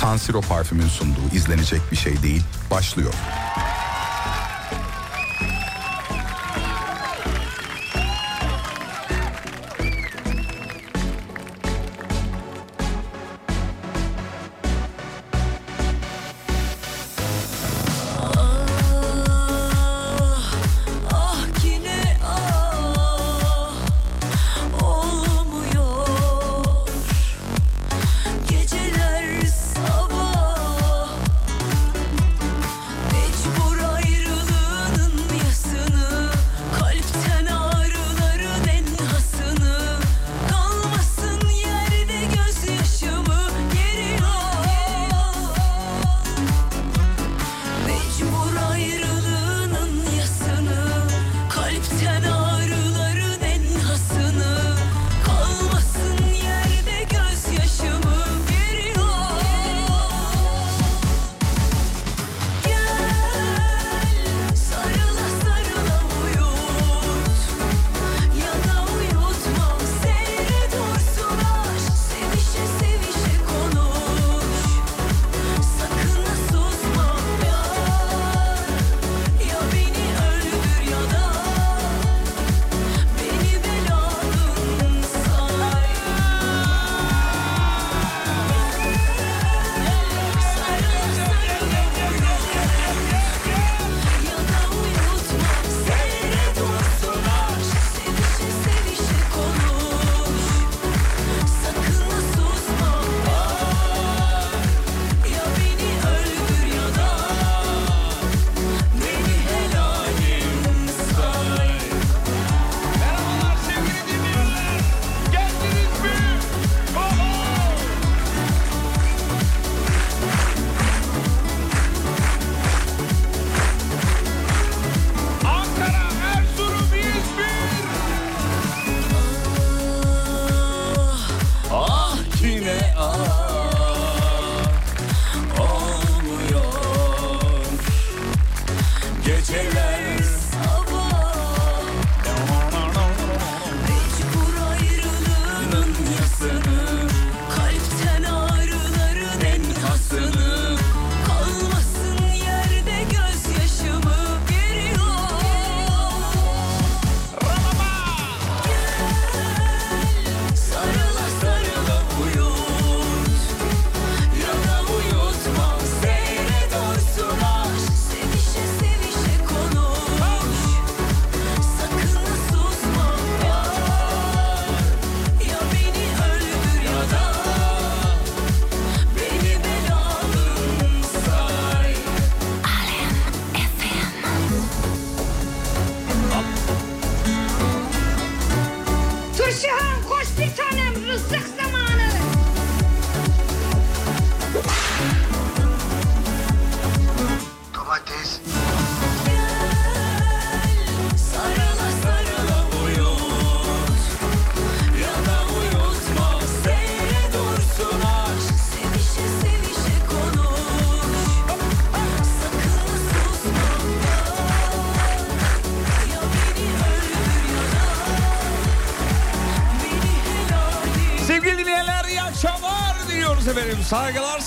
San Siro parfümün sunduğu izlenecek bir şey değil başlıyor.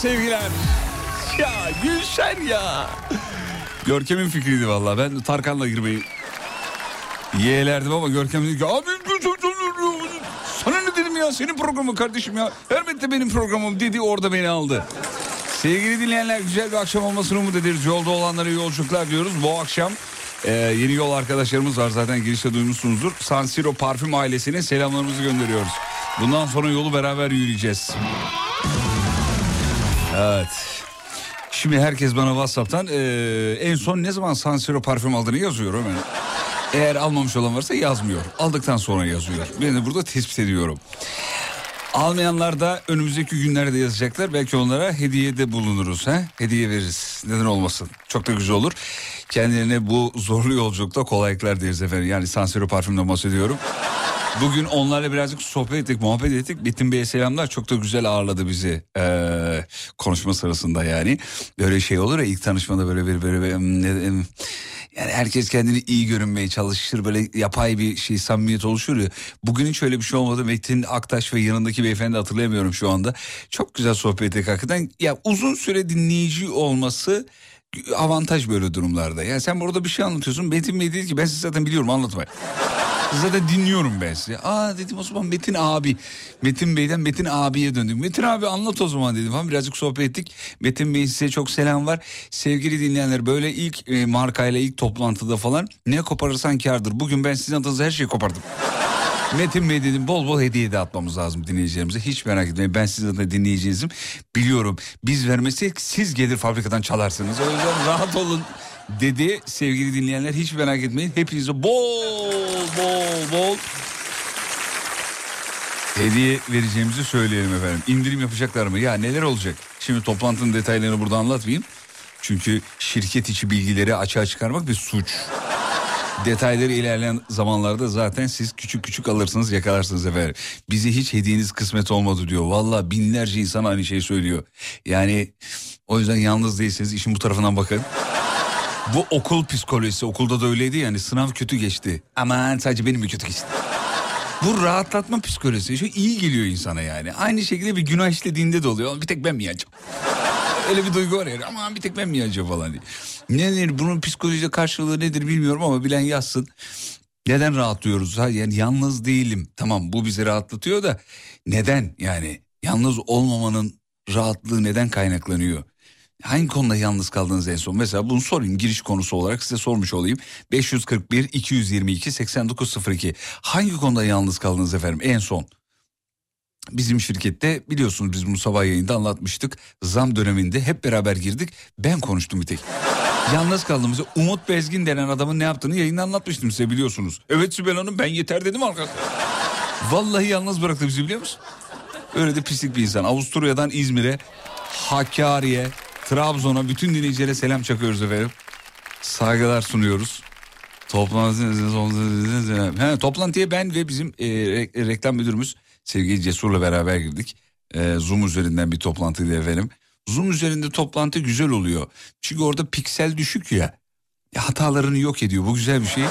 Sevgiler. Ya Gülşen ya. Görkem'in fikriydi valla. Ben Tarkan'la girmeyi yeğlerdim ama Görkem dedi ki abi sana ne dedim ya senin programın kardeşim ya. Elbette benim programım dedi orada beni aldı. Sevgili dinleyenler güzel bir akşam olmasını umut ederiz. Yolda olanlara yolculuklar diyoruz. Bu akşam e, yeni yol arkadaşlarımız var zaten girişte duymuşsunuzdur. San Siro Parfüm ailesine selamlarımızı gönderiyoruz. Bundan sonra yolu beraber yürüyeceğiz. Evet. Şimdi herkes bana Whatsapp'tan e, en son ne zaman San Siro parfüm aldığını yazıyor hemen. Eğer almamış olan varsa yazmıyor. Aldıktan sonra yazıyor. Ben de burada tespit ediyorum. Almayanlar da önümüzdeki günlerde yazacaklar. Belki onlara hediyede bulunuruz. He? Hediye veririz. Neden olmasın? Çok da güzel olur. Kendilerine bu zorlu yolculukta kolaylıklar dileriz efendim. Yani Sansero parfümden bahsediyorum. Bugün onlarla birazcık sohbet ettik, muhabbet ettik. Metin Bey'e selamlar. Çok da güzel ağırladı bizi ee, konuşma sırasında yani. Böyle şey olur ya ilk tanışmada böyle bir böyle, em, Yani herkes kendini iyi görünmeye çalışır böyle yapay bir şey samimiyet oluşur ya. Bugün hiç öyle bir şey olmadı. Metin Aktaş ve yanındaki beyefendi hatırlayamıyorum şu anda. Çok güzel sohbet ettik hakikaten. Ya uzun süre dinleyici olması avantaj böyle durumlarda. Ya sen burada bir şey anlatıyorsun. Metin Bey dedi ki ben sizi zaten biliyorum anlatmayın. Zaten dinliyorum ben sizi. Aa dedim o zaman Metin abi. Metin Bey'den Metin abiye döndüm. Metin abi anlat o zaman dedim falan. Birazcık sohbet ettik. Metin Bey size çok selam var. Sevgili dinleyenler böyle ilk e, markayla ilk toplantıda falan ne koparırsan kardır. Bugün ben sizin adınıza her şeyi kopardım. Metin Bey dedim bol bol hediye de atmamız lazım dinleyicilerimize. Hiç merak etmeyin ben sizin de dinleyeceğizim. Biliyorum biz vermesek siz gelir fabrikadan çalarsınız. O yüzden rahat olun dedi sevgili dinleyenler. Hiç merak etmeyin. Hepinize bol bol bol hediye vereceğimizi söyleyelim efendim. İndirim yapacaklar mı? Ya neler olacak? Şimdi toplantının detaylarını burada anlatmayayım. Çünkü şirket içi bilgileri açığa çıkarmak bir suç. Detayları ilerleyen zamanlarda zaten siz küçük küçük alırsınız yakalarsınız efendim. Bize hiç hediyeniz kısmet olmadı diyor. Valla binlerce insan aynı şeyi söylüyor. Yani o yüzden yalnız değilseniz işin bu tarafından bakın. Bu okul psikolojisi okulda da öyleydi yani sınav kötü geçti. Aman sadece benim mi kötü geçti? Bu rahatlatma psikolojisi şu iyi geliyor insana yani. Aynı şekilde bir günah işlediğinde de oluyor. Bir tek ben mi yapacağım? Öyle bir duygu var yani. Aman bir tek ben mi yapacağım falan diye. Nedir bunun psikolojide karşılığı nedir bilmiyorum ama bilen yazsın. Neden rahatlıyoruz? Ha, yani yalnız değilim. Tamam bu bizi rahatlatıyor da neden yani? Yalnız olmamanın rahatlığı neden kaynaklanıyor? Hangi konuda yalnız kaldınız en son? Mesela bunu sorayım giriş konusu olarak size sormuş olayım. 541 222 8902. Hangi konuda yalnız kaldınız efendim en son? Bizim şirkette biliyorsunuz biz bunu sabah yayında anlatmıştık. Zam döneminde hep beraber girdik. Ben konuştum bir tek. Yalnız. Mesela Umut Bezgin denen adamın ne yaptığını yayında anlatmıştım size biliyorsunuz. Evet Sibel Hanım ben yeter dedim arkadaşlar. Vallahi yalnız bıraktı bizi biliyor musun? Öyle de pislik bir insan. Avusturya'dan İzmir'e, Hakkari'ye, Trabzon'a bütün dinleyicilere selam çakıyoruz efendim. Saygılar sunuyoruz. He, toplantıya ben ve bizim e, re- reklam müdürümüz sevgili Cesur'la beraber girdik. E, Zoom üzerinden bir toplantıydı efendim. Zoom üzerinde toplantı güzel oluyor. Çünkü orada piksel düşük. Ya hatalarını yok ediyor. Bu güzel bir şey.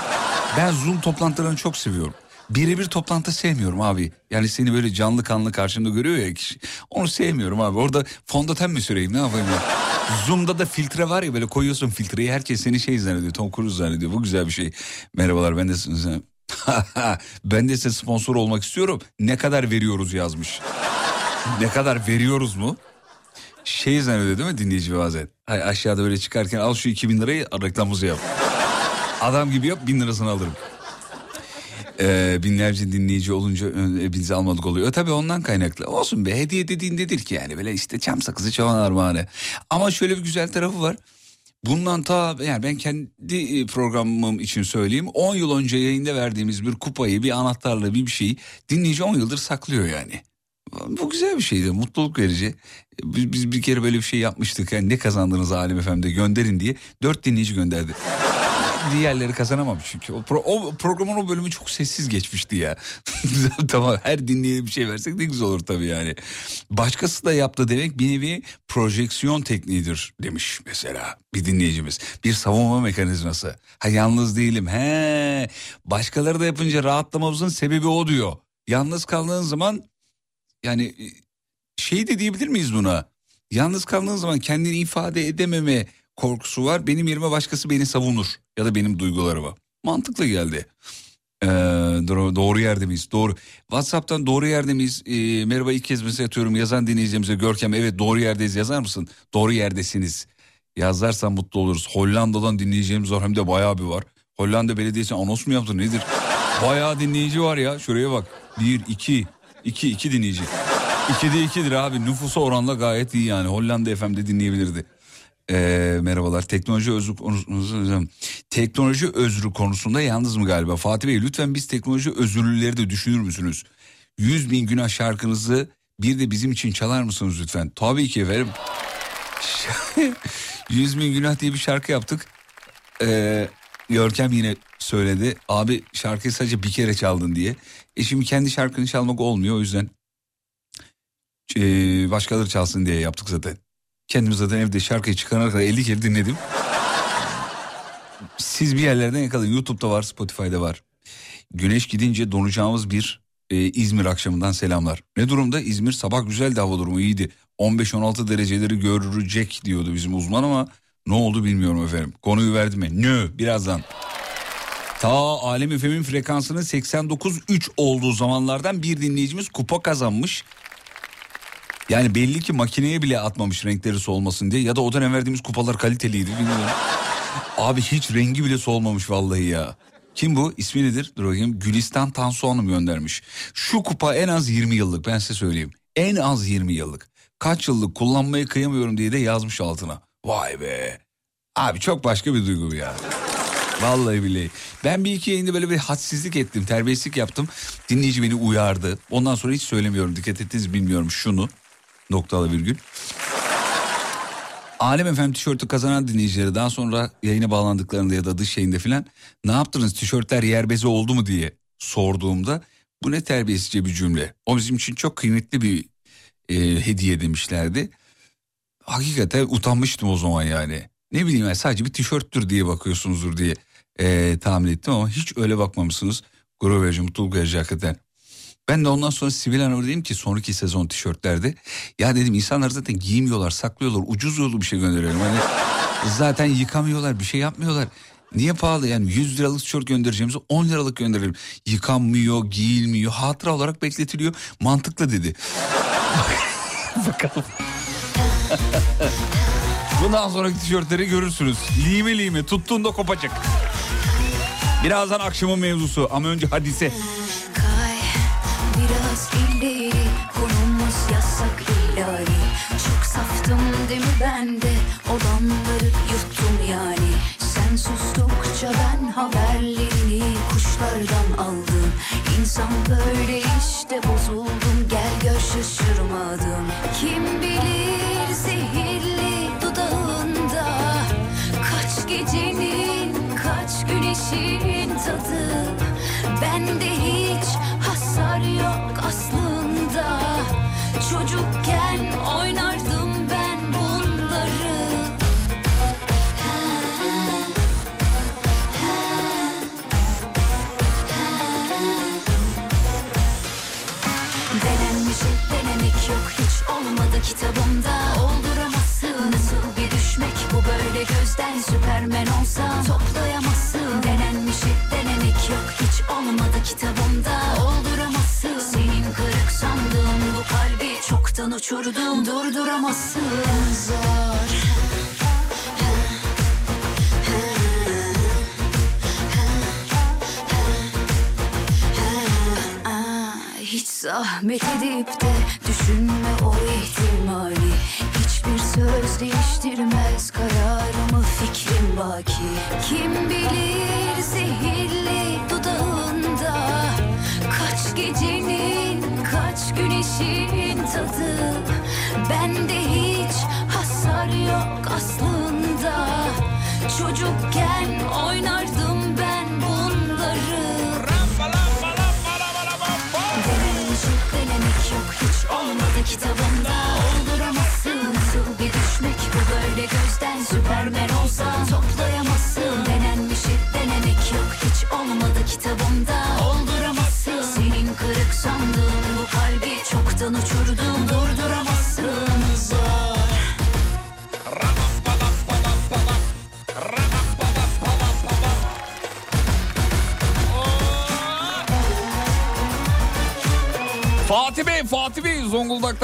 Ben Zoom toplantılarını çok seviyorum. Birebir toplantı sevmiyorum abi. Yani seni böyle canlı kanlı karşımda görüyor ya kişi. Onu sevmiyorum abi. Orada fondöten mi süreyim ne yapayım ya? Zoom'da da filtre var ya böyle koyuyorsun filtreyi. Herkes seni şey zannediyor. Tom Cruise zannediyor. Bu güzel bir şey. Merhabalar ben de size... ben de size sponsor olmak istiyorum. Ne kadar veriyoruz yazmış. ne kadar veriyoruz mu? Şey zannediyor değil mi dinleyici bazen? Hay aşağıda öyle çıkarken al şu 2000 lirayı reklamımızı yap. Adam gibi yap bin lirasını alırım. Ee, binlerce dinleyici olunca e, bizi almadık oluyor. E, tabii ondan kaynaklı. Olsun be hediye dediğin nedir ki yani böyle işte çam sakızı çoban armağanı. Ama şöyle bir güzel tarafı var. Bundan ta yani ben kendi e, programım için söyleyeyim 10 yıl önce yayında verdiğimiz bir kupayı bir anahtarla bir bir şeyi dinleyici 10 yıldır saklıyor yani. Bu güzel bir şeydi mutluluk verici. Biz, biz bir kere böyle bir şey yapmıştık yani ne kazandınız Alim FM'de gönderin diye dört dinleyici gönderdi. Diğerleri kazanamamış çünkü. O, pro- o programın o bölümü çok sessiz geçmişti ya. tamam her dinleyene bir şey versek ne güzel olur tabii yani. Başkası da yaptı demek bir nevi projeksiyon tekniğidir demiş mesela bir dinleyicimiz. Bir savunma mekanizması. Ha yalnız değilim. He başkaları da yapınca rahatlamamızın sebebi o diyor. Yalnız kaldığın zaman yani şey de diyebilir miyiz buna? Yalnız kaldığın zaman kendini ifade edememe korkusu var. Benim yerime başkası beni savunur ya da benim duygularımı. Mantıklı geldi. Ee, doğru, doğru yerde miyiz? Doğru. WhatsApp'tan doğru yerde miyiz? Ee, merhaba ilk kez mesaj atıyorum. Yazan dinleyicilerimize Görkem evet doğru yerdeyiz yazar mısın? Doğru yerdesiniz. Yazarsan mutlu oluruz. Hollanda'dan dinleyeceğimiz var hem de bayağı bir var. Hollanda Belediyesi anons mu yaptı nedir? Bayağı dinleyici var ya şuraya bak. Bir, iki, iki, iki dinleyici. İkide ikidir abi nüfusa oranla gayet iyi yani. Hollanda FM'de dinleyebilirdi. Ee, merhabalar. Teknoloji özrü konusunda teknoloji özrü konusunda yalnız mı galiba? Fatih Bey lütfen biz teknoloji özürlüleri de düşünür müsünüz? 100 bin günah şarkınızı bir de bizim için çalar mısınız lütfen? Tabii ki efendim. 100 bin günah diye bir şarkı yaptık. Ee, Görkem yine söyledi. Abi şarkıyı sadece bir kere çaldın diye. E şimdi kendi şarkını çalmak olmuyor o yüzden ee, başkaları çalsın diye yaptık zaten. Kendim zaten evde şarkıyı çıkarana kadar 50 kere dinledim. Siz bir yerlerden yakalayın. YouTube'da var, Spotify'da var. Güneş gidince donacağımız bir e, İzmir akşamından selamlar. Ne durumda? İzmir sabah güzeldi hava durumu iyiydi. 15-16 dereceleri görecek diyordu bizim uzman ama ne oldu bilmiyorum efendim. Konuyu verdi mi? Nö birazdan. Ta Alem FM'in frekansının 89.3 olduğu zamanlardan bir dinleyicimiz kupa kazanmış. Yani belli ki makineye bile atmamış renkleri solmasın diye ya da o dönem verdiğimiz kupalar kaliteliydi bilmiyorum. Abi hiç rengi bile solmamış vallahi ya. Kim bu? İsmi nedir? Dur bakayım. Gülistan Tansu Hanım göndermiş. Şu kupa en az 20 yıllık ben size söyleyeyim. En az 20 yıllık. Kaç yıllık kullanmaya kıyamıyorum diye de yazmış altına. Vay be. Abi çok başka bir duygu ya. Vallahi billahi. Ben bir iki yayında böyle bir hadsizlik ettim, terbiyesizlik yaptım. Dinleyici beni uyardı. Ondan sonra hiç söylemiyorum. Dikkat ettiniz bilmiyorum şunu. Noktalı virgül. Alem efendim tişörtü kazanan dinleyicileri daha sonra yayına bağlandıklarında ya da dış yayında filan ne yaptınız tişörtler yer bezi oldu mu diye sorduğumda bu ne terbiyesizce bir cümle. O bizim için çok kıymetli bir e, hediye demişlerdi. Hakikaten utanmıştım o zaman yani. Ne bileyim yani sadece bir tişörttür diye bakıyorsunuzdur diye e, tahmin ettim ama hiç öyle bakmamışsınız. Gurur verici, mutluluk verici hakikaten. Ben de ondan sonra Sibel Hanım'a dedim ki sonraki sezon tişörtlerde ya dedim insanlar zaten giymiyorlar, saklıyorlar. Ucuz yolu bir şey gönderiyorum. Hani zaten yıkamıyorlar, bir şey yapmıyorlar. Niye pahalı yani 100 liralık tişört göndereceğimizi 10 liralık gönderelim. Yıkanmıyor, giyilmiyor, hatıra olarak bekletiliyor. Mantıklı dedi. Bakalım. Bundan sonraki tişörtleri görürsünüz. Lime lime tuttuğunda kopacak. Birazdan akşamın mevzusu ama önce hadise. Biraz ileri konumuz yasak ilahi Çok saftım değil mi ben de? Olanları yuttum yani. Sen sustukça ben haberlerini kuşlardan aldım. İnsan böyle işte bozuldum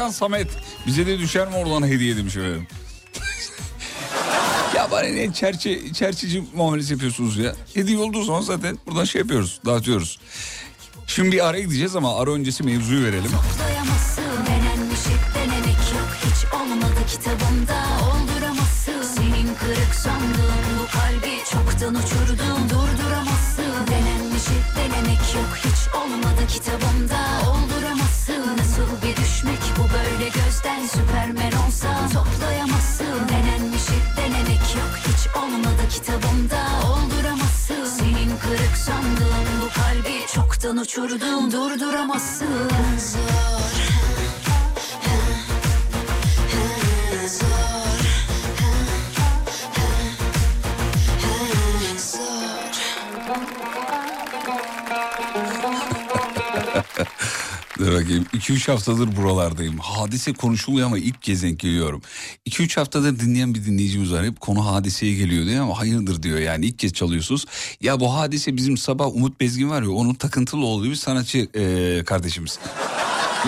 Zonguldak'tan Samet. Bize de düşer mi oradan hediye demiş efendim. ya bari ne çerçe, çerçeci muamelesi yapıyorsunuz ya. Hediye olduğu zaman zaten buradan şey yapıyoruz, dağıtıyoruz. Şimdi bir ara gideceğiz ama ara öncesi mevzuyu verelim. Durduramazsın Denenmiş denemek yok hiç olmadı kitabımda Olduramazsın çoktan uçurdum Durduramazsın. Zor. Zor bakayım 2-3 haftadır buralardayım. Hadise konuşuluyor ama ilk kez denk geliyorum. 2-3 haftadır dinleyen bir dinleyicimiz var. Hep konu hadiseye geliyor diyor ama hayırdır diyor yani ilk kez çalıyorsunuz. Ya bu hadise bizim sabah Umut Bezgin var ya onun takıntılı olduğu bir sanatçı e, kardeşimiz.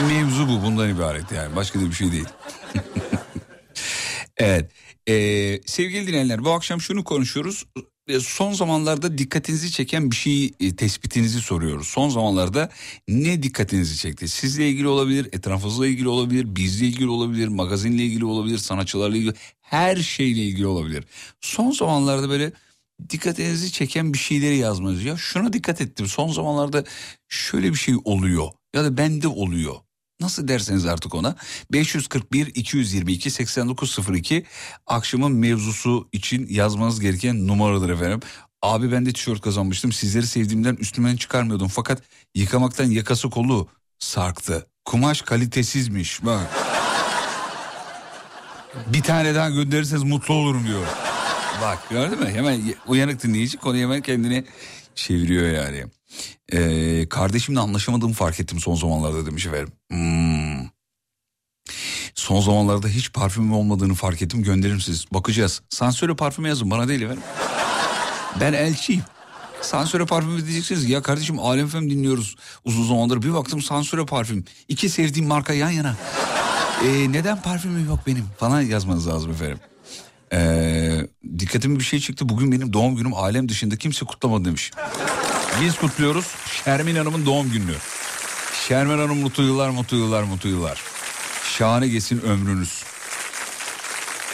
Mevzu bu bundan ibaret yani başka da bir şey değil. evet ee, sevgili dinleyenler bu akşam şunu konuşuyoruz. Ee, Son zamanlarda dikkatinizi çeken bir şey e, tespitinizi soruyoruz. Son zamanlarda ne dikkatinizi çekti? Sizle ilgili olabilir, etrafınızla ilgili olabilir, bizle ilgili olabilir, magazinle ilgili olabilir, sanatçılarla ilgili, her şeyle ilgili olabilir. Son zamanlarda böyle dikkatinizi çeken bir şeyleri yazmanız. Ya şuna dikkat ettim son zamanlarda şöyle bir şey oluyor ya da bende oluyor. Nasıl derseniz artık ona 541 222 8902 akşamın mevzusu için yazmanız gereken numaradır efendim. Abi ben de tişört kazanmıştım sizleri sevdiğimden üstümden çıkarmıyordum fakat yıkamaktan yakası kolu sarktı. Kumaş kalitesizmiş bak. Bir tane daha gönderirseniz mutlu olurum diyor. Bak gördün mü? Hemen uyanık dinleyici konuyu hemen kendine çeviriyor yani. Ee, kardeşimle anlaşamadığımı fark ettim son zamanlarda demiş efendim. Hmm. Son zamanlarda hiç parfümüm olmadığını fark ettim gönderirim siz. Bakacağız. Sansöre parfüm yazın bana değil efendim. Ben elçiyim. Sansöre parfümü diyeceksiniz. Ya kardeşim Alem FM dinliyoruz uzun zamandır. Bir baktım sansöre parfüm. İki sevdiğim marka yan yana. Ee, neden parfümüm yok benim falan yazmanız lazım efendim. Ee, dikkatime bir şey çıktı. Bugün benim doğum günüm alem dışında kimse kutlamadı demiş. Biz kutluyoruz Şermin Hanım'ın doğum gününü. Şermin Hanım mutlu yıllar, mutlu yıllar, mutlu yıllar. Şahane geçsin ömrünüz.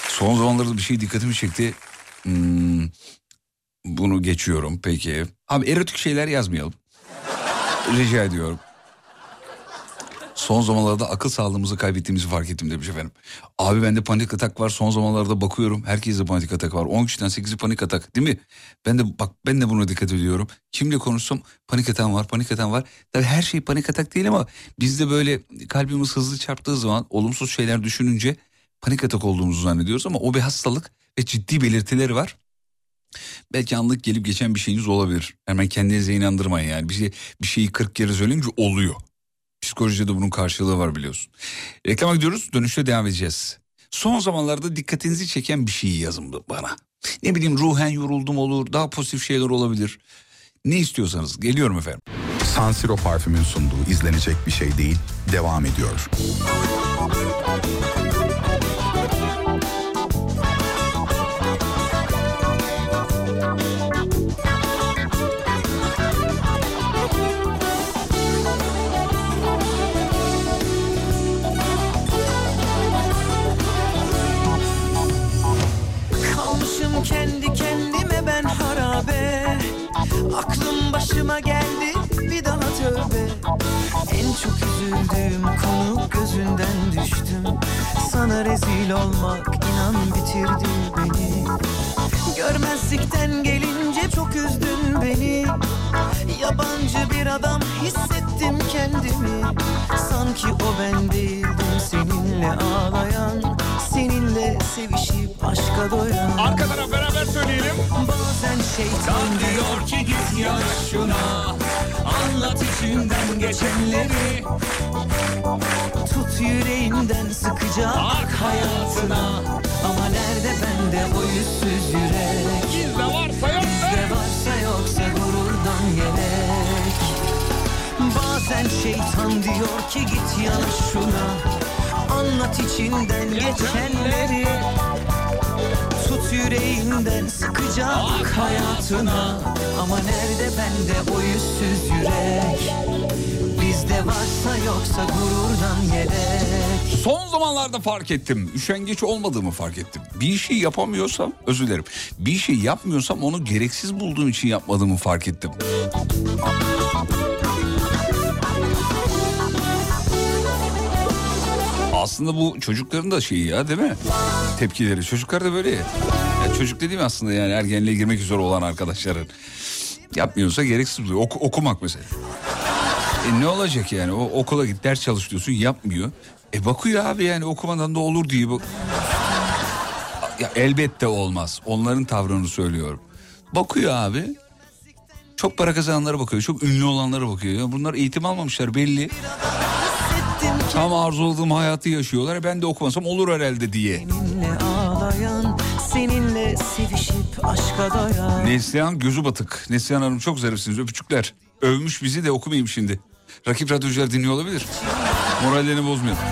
Son zamanlarda bir şey dikkatimi çekti. Hmm, bunu geçiyorum peki. Abi erotik şeyler yazmayalım. Rica ediyorum. Son zamanlarda akıl sağlığımızı kaybettiğimizi fark ettim demiş efendim. Abi bende panik atak var son zamanlarda bakıyorum. Herkeste panik atak var. 10 kişiden 8'i panik atak değil mi? Ben de bak ben de buna dikkat ediyorum. Kimle konuşsam panik atağım var panik atağım var. Tabii her şey panik atak değil ama bizde böyle kalbimiz hızlı çarptığı zaman olumsuz şeyler düşününce panik atak olduğumuzu zannediyoruz ama o bir hastalık ve ciddi belirtileri var. Belki anlık gelip geçen bir şeyiniz olabilir. Hemen kendinize inandırmayın yani. Bir, şey, bir şeyi 40 kere söyleyince oluyor. Psikolojide bunun karşılığı var biliyorsun. Reklama gidiyoruz dönüşte devam edeceğiz. Son zamanlarda dikkatinizi çeken bir şeyi yazın bana. Ne bileyim ruhen yoruldum olur daha pozitif şeyler olabilir. Ne istiyorsanız geliyorum efendim. Sansiro parfümün sunduğu izlenecek bir şey değil devam ediyor. En çok üzüldüğüm konu gözünden düştüm. Sana rezil olmak inan bitirdi beni. Görmezlikten gelince çok üzdün beni. Yabancı bir adam hissettim kendimi. Sanki o ben değildim seninle ağlayan Seninle sevişip aşka doyan Arka taraf beraber söyleyelim. Bazen şeytan diyor ki git yana şuna. Anlat içinden geçenleri. Tut yüreğinden sıkıca ak hayatına. Ama nerede bende o yüzsüz yürek? Bizde varsa yok. Bizde varsa yoksa gururdan yelek. Bazen şeytan diyor ki git yana şuna Anlat içinden geçenleri Tut yüreğinden sıkıca ak hayatına Ama nerede bende o yüzsüz yürek Bizde varsa yoksa gururdan yelek Son zamanlarda fark ettim. Üşengeç olmadığımı fark ettim. Bir şey yapamıyorsam özür dilerim. Bir şey yapmıyorsam onu gereksiz bulduğum için yapmadığımı fark ettim. Aslında bu çocukların da şeyi ya değil mi? Tepkileri. Çocuklar da böyle ya. Ya çocuk dediğim aslında yani ergenliğe girmek üzere olan arkadaşların. Yapmıyorsa gereksiz. Oku- okumak mesela. E ne olacak yani? O okula git ders çalış diyorsun yapmıyor. E bakıyor abi yani okumadan da olur diye. Bu... Ya elbette olmaz. Onların tavrını söylüyorum. Bakıyor abi. Çok para kazananlara bakıyor. Çok ünlü olanlara bakıyor. Bunlar eğitim almamışlar belli. Tam arzuladığım hayatı yaşıyorlar. Ben de okumasam olur herhalde diye. Seninle ağlayan, seninle sevişip aşka doyan. Neslihan gözü batık. Neslihan Hanım çok zarifsiniz öpücükler. Övmüş bizi de okumayayım şimdi. Rakip radyocular dinliyor olabilir. Morallerini bozmayalım.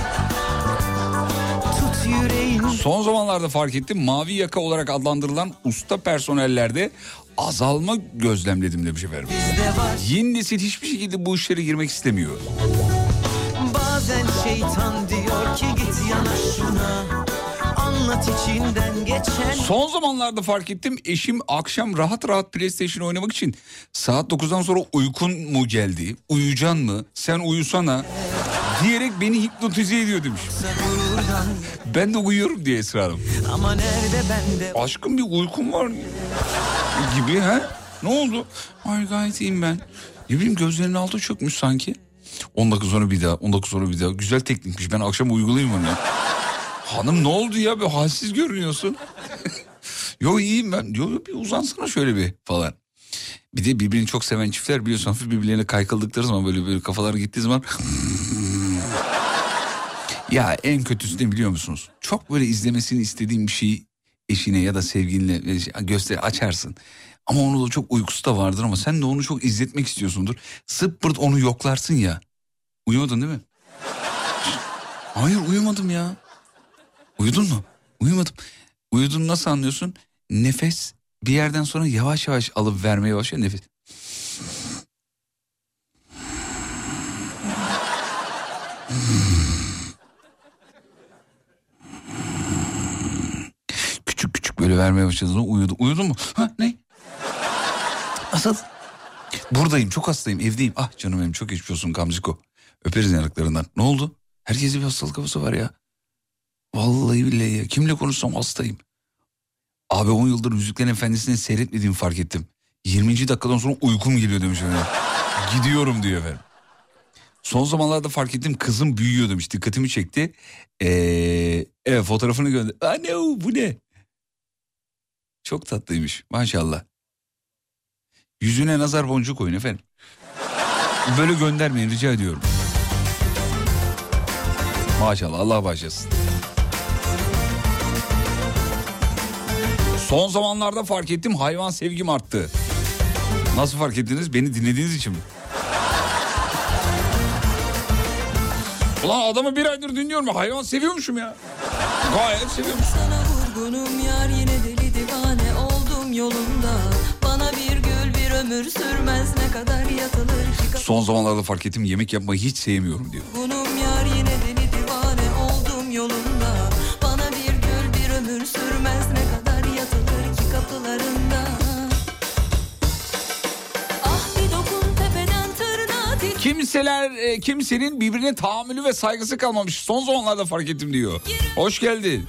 Son zamanlarda fark ettim mavi yaka olarak adlandırılan usta personellerde azalma gözlemledim demiş efendim. Yeni nesil hiçbir şekilde bu işlere girmek istemiyor. Bazen şeytan diyor ki git yana şuna. Anlat içinden geçen Son zamanlarda fark ettim eşim akşam rahat rahat PlayStation oynamak için saat 9'dan sonra uykun mu geldi? Uyuyacaksın mı? Sen uyusana diyerek beni hipnotize ediyor demiş. Ben de uyuyorum diye Esra Hanım. Ama nerede bende Aşkım bir uykum var gibi ha? Ne oldu? Ay gayet iyiyim ben. Ne bileyim gözlerinin altı çökmüş sanki. 10 dakika sonra bir daha, 10 dakika sonra bir daha. Güzel teknikmiş. Ben akşam uygulayayım onu. Hanım ne oldu ya? Bir halsiz görünüyorsun. Yo iyiyim ben. Yo, bir uzansana şöyle bir falan. Bir de birbirini çok seven çiftler biliyorsun hafif birbirlerine kaykıldıkları zaman böyle böyle kafaları gittiği zaman ya en kötüsü ne biliyor musunuz? Çok böyle izlemesini istediğin bir şeyi eşine ya da sevgilinle göster açarsın. Ama onu da çok uykusu da vardır ama sen de onu çok izletmek istiyorsundur. Sıppırt onu yoklarsın ya. Uyumadın değil mi? Hayır uyumadım ya. Uyudun mu? Uyumadım. Uyudun nasıl anlıyorsun? Nefes bir yerden sonra yavaş yavaş alıp vermeye başlıyor nefes. Küçük küçük böyle vermeye başladığında uyudu. Uyudun mu? Ha ne? Nasıl? Buradayım çok hastayım evdeyim. Ah canım benim çok geçmiş olsun Gamziko. Öperiz yanaklarından. Ne oldu? Herkesin bir hastalık havası var ya. Vallahi billahi ya. Kimle konuşsam hastayım. Abi 10 yıldır Yüzüklerin Efendisi'ni seyretmediğimi fark ettim. 20. dakikadan sonra uykum geliyor demiş efendim. Gidiyorum diyor efendim. Son zamanlarda fark ettim kızım büyüyor demiş. Dikkatimi çekti. Ee, evet fotoğrafını gönder. Anne bu ne? Çok tatlıymış maşallah. Yüzüne nazar boncuğu koyun efendim. Böyle göndermeyin rica ediyorum. Maşallah Allah bağışlasın. Son zamanlarda fark ettim hayvan sevgim arttı. Nasıl fark ettiniz? Beni dinlediğiniz için mi? Ulan adamı bir aydır dinliyorum. Hayvan seviyormuşum ya. Gayet seviyormuşum. Sana vurgunum yar yine deli divane oldum yolunda ömür sürmez ne kadar yatılır ki Son zamanlarda fark ettim yemek yapmayı hiç sevmiyorum diyor. Vurgunum yar yine deli divane oldum yolunda Bana bir gül bir ömür sürmez ne kadar yatılır ki kapılarında Ah bir dokun tepeden tırnağa dik Kimseler, e, kimsenin birbirine tahammülü ve saygısı kalmamış. Son zamanlarda fark ettim diyor. Hoş geldin.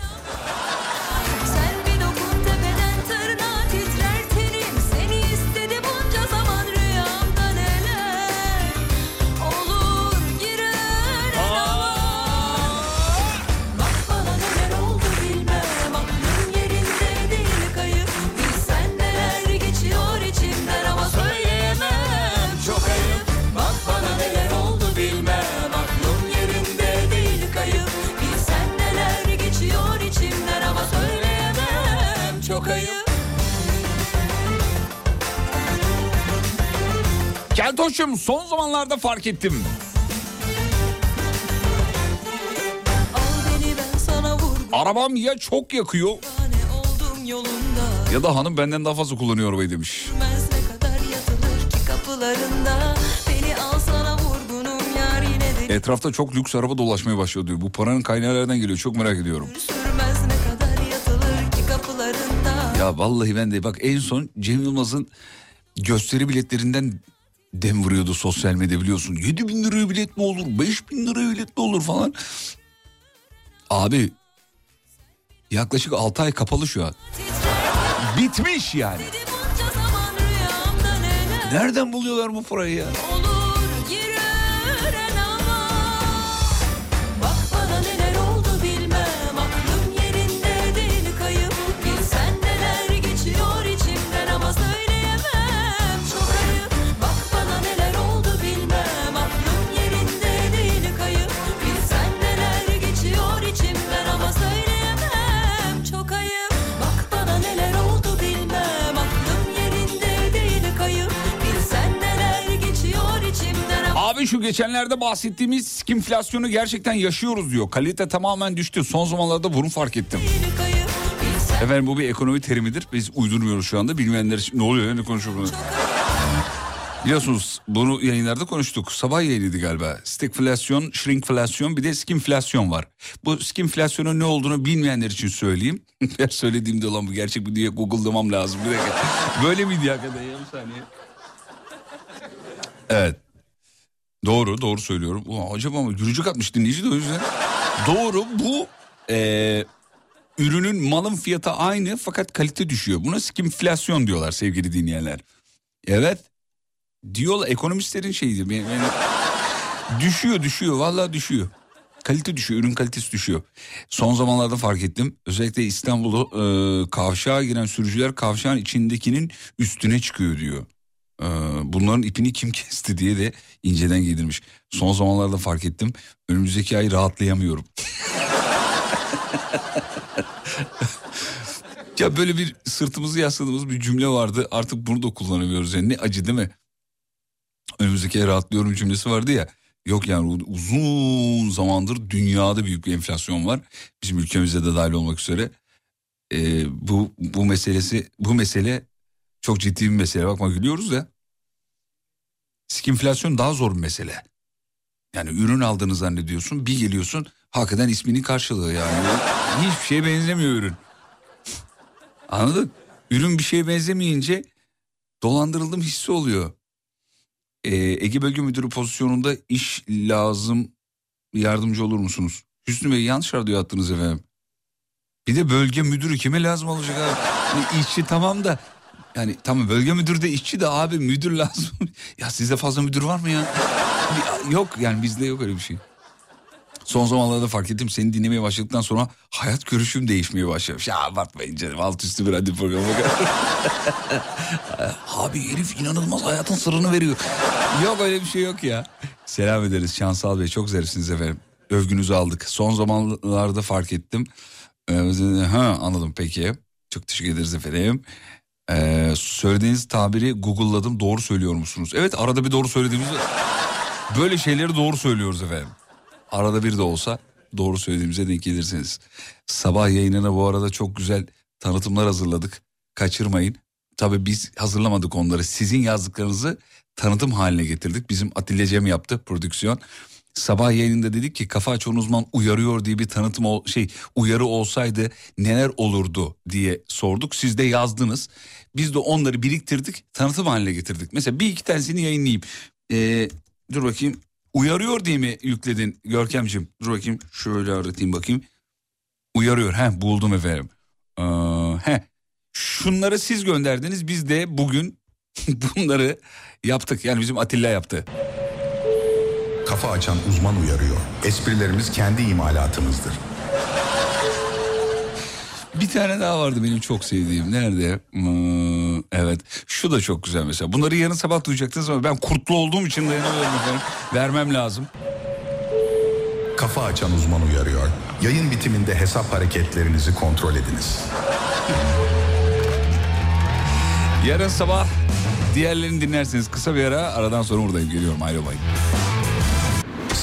Keltoş'um son zamanlarda fark ettim. Arabam ya çok yakıyor ya da hanım benden daha fazla kullanıyor arabayı demiş. Etrafta çok lüks araba dolaşmaya başlıyor diyor. Bu paranın kaynağı nereden geliyor çok merak ediyorum. Ya vallahi ben de bak en son Cem Yılmaz'ın gösteri biletlerinden dem vuruyordu sosyal medya biliyorsun. 7 bin liraya bilet mi olur 5 bin liraya bilet mi olur falan. Abi yaklaşık 6 ay kapalı şu an. Bitmiş yani. Nereden buluyorlar bu parayı ya? olur şu geçenlerde bahsettiğimiz skimflasyonu gerçekten yaşıyoruz diyor. Kalite tamamen düştü. Son zamanlarda bunu fark ettim. Efendim bu bir ekonomi terimidir. Biz uydurmuyoruz şu anda. Bilmeyenler için ne oluyor ne konuşuyor? Biliyorsunuz bunu yayınlarda konuştuk. Sabah yayınıydı galiba. Stikflasyon, shrinkflasyon bir de skimflasyon var. Bu skimflasyonun ne olduğunu bilmeyenler için söyleyeyim. Her söylediğimde olan bu gerçek mi diye google'lamam lazım. Bir dakika. Böyle miydi hakikaten ya saniye. Evet. Doğru doğru söylüyorum. Ulan acaba mı gülücük atmış dinleyici de o yüzden. doğru bu eee, ürünün malın fiyatı aynı fakat kalite düşüyor. Buna skimflasyon diyorlar sevgili dinleyenler. Evet. Diyorlar ekonomistlerin. Ben- ben- düşüyor düşüyor vallahi düşüyor. Kalite düşüyor ürün kalitesi düşüyor. Son zamanlarda fark ettim. Özellikle İstanbul'u e, kavşağa giren sürücüler kavşağın içindekinin üstüne çıkıyor diyor. E, bunların ipini kim kesti diye de inceden giydirmiş. Son zamanlarda fark ettim. Önümüzdeki ay rahatlayamıyorum. ya böyle bir sırtımızı yasladığımız bir cümle vardı. Artık bunu da kullanamıyoruz. Yani ne acı değil mi? Önümüzdeki ay rahatlıyorum cümlesi vardı ya. Yok yani uzun zamandır dünyada büyük bir enflasyon var. Bizim ülkemizde de dahil olmak üzere. Ee, bu bu meselesi bu mesele çok ciddi bir mesele. Bakma gülüyoruz ya. Skimflasyon daha zor bir mesele. Yani ürün aldığını zannediyorsun bir geliyorsun hakikaten isminin karşılığı yani. Hiçbir şeye benzemiyor ürün. Anladın? Ürün bir şeye benzemeyince dolandırıldım hissi oluyor. Ee, Ege Bölge Müdürü pozisyonunda iş lazım yardımcı olur musunuz? Hüsnü Bey yanlış radyo attınız efendim. Bir de bölge müdürü kime lazım olacak abi? İşçi tamam da yani tamam bölge müdürü de işçi de abi müdür lazım. ya sizde fazla müdür var mı ya? Yok yani bizde yok öyle bir şey. Son zamanlarda fark ettim seni dinlemeye başladıktan sonra hayat görüşüm değişmeye başlamış. Ya abartmayın canım alt üstü bir radyo programı. Abi herif inanılmaz hayatın sırrını veriyor. yok öyle bir şey yok ya. Selam ederiz Şansal Bey çok zarifsiniz efendim. Övgünüzü aldık. Son zamanlarda fark ettim. Ee, ha anladım peki. Çok teşekkür ederiz efendim. Ee, söylediğiniz tabiri Google'ladım doğru söylüyor musunuz? Evet arada bir doğru söylediğimiz böyle şeyleri doğru söylüyoruz efendim. Arada bir de olsa doğru söylediğimize denk gelirsiniz. Sabah yayınına bu arada çok güzel tanıtımlar hazırladık. Kaçırmayın. Tabii biz hazırlamadık onları. Sizin yazdıklarınızı tanıtım haline getirdik. Bizim Atilla Cem yaptı prodüksiyon. Sabah yayınında dedik ki kafa açan uzman uyarıyor diye bir tanıtım şey uyarı olsaydı neler olurdu diye sorduk. Siz de yazdınız. Biz de onları biriktirdik tanıtım haline getirdik. Mesela bir iki tanesini yayınlayayım. Ee, dur bakayım uyarıyor diye mi yükledin Görkemciğim? Dur bakayım şöyle aratayım bakayım. Uyarıyor he buldum efendim. Ee, he şunları siz gönderdiniz biz de bugün bunları yaptık. Yani bizim Atilla yaptı. Kafa açan uzman uyarıyor. Esprilerimiz kendi imalatımızdır. Bir tane daha vardı benim çok sevdiğim. Nerede? Hmm, evet. Şu da çok güzel mesela. Bunları yarın sabah duyacaktınız ama ben kurtlu olduğum için dayanamıyorum efendim. Vermem lazım. Kafa açan uzman uyarıyor. Yayın bitiminde hesap hareketlerinizi kontrol ediniz. Yarın sabah diğerlerini dinlerseniz kısa bir ara aradan sonra buradayım. Geliyorum ayrılmayın.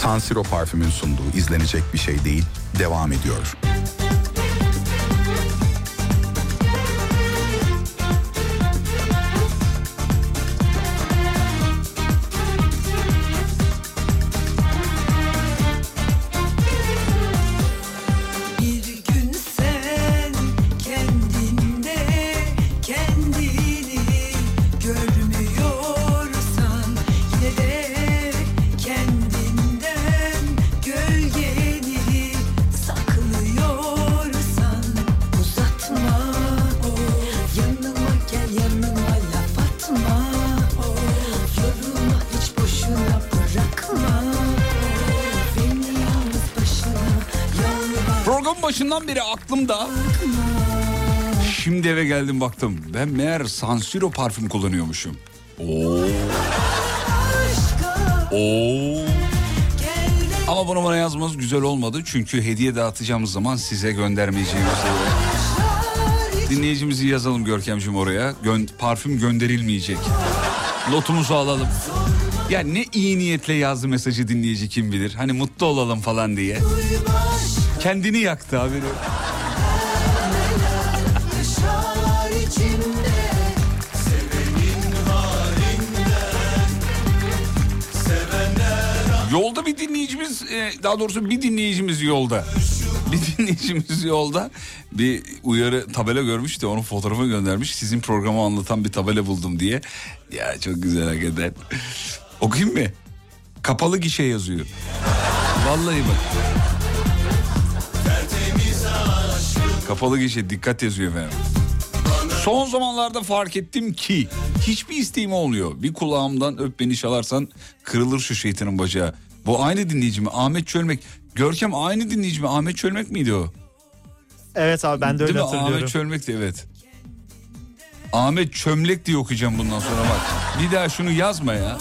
San Siro parfümün sunduğu izlenecek bir şey değil, devam ediyor. Aklımda. Şimdi eve geldim baktım. Ben meğer Sansiro parfüm kullanıyormuşum. Oo. Oo. Ama bunu bana yazmanız güzel olmadı. Çünkü hediye dağıtacağımız zaman size göndermeyeceğimiz Dinleyicimizi yazalım Görkemciğim oraya. Gön- parfüm gönderilmeyecek. Notumuzu alalım. Ya ne iyi niyetle yazdı mesajı dinleyici kim bilir. Hani mutlu olalım falan diye. Kendini yaktı abi. Yolda bir dinleyicimiz, e, daha doğrusu bir dinleyicimiz yolda. Bir dinleyicimiz yolda bir uyarı tabela görmüş de onun fotoğrafını göndermiş. Sizin programı anlatan bir tabela buldum diye. Ya çok güzel hakikaten. Okuyayım mı? Kapalı gişe yazıyor. Vallahi bak. Kapalı gişe dikkat yazıyor efendim. Son zamanlarda fark ettim ki hiçbir isteğim olmuyor. Bir kulağımdan öp beni çalarsan kırılır şu şeytanın bacağı. Bu aynı dinleyici mi? Ahmet Çölmek. Görkem aynı dinleyici mi? Ahmet Çölmek miydi o? Evet abi ben de öyle Değil hatırlıyorum. Ahmet Çölmek'ti evet. Ahmet Çömlek diye okuyacağım bundan sonra bak. Bir daha şunu yazma ya.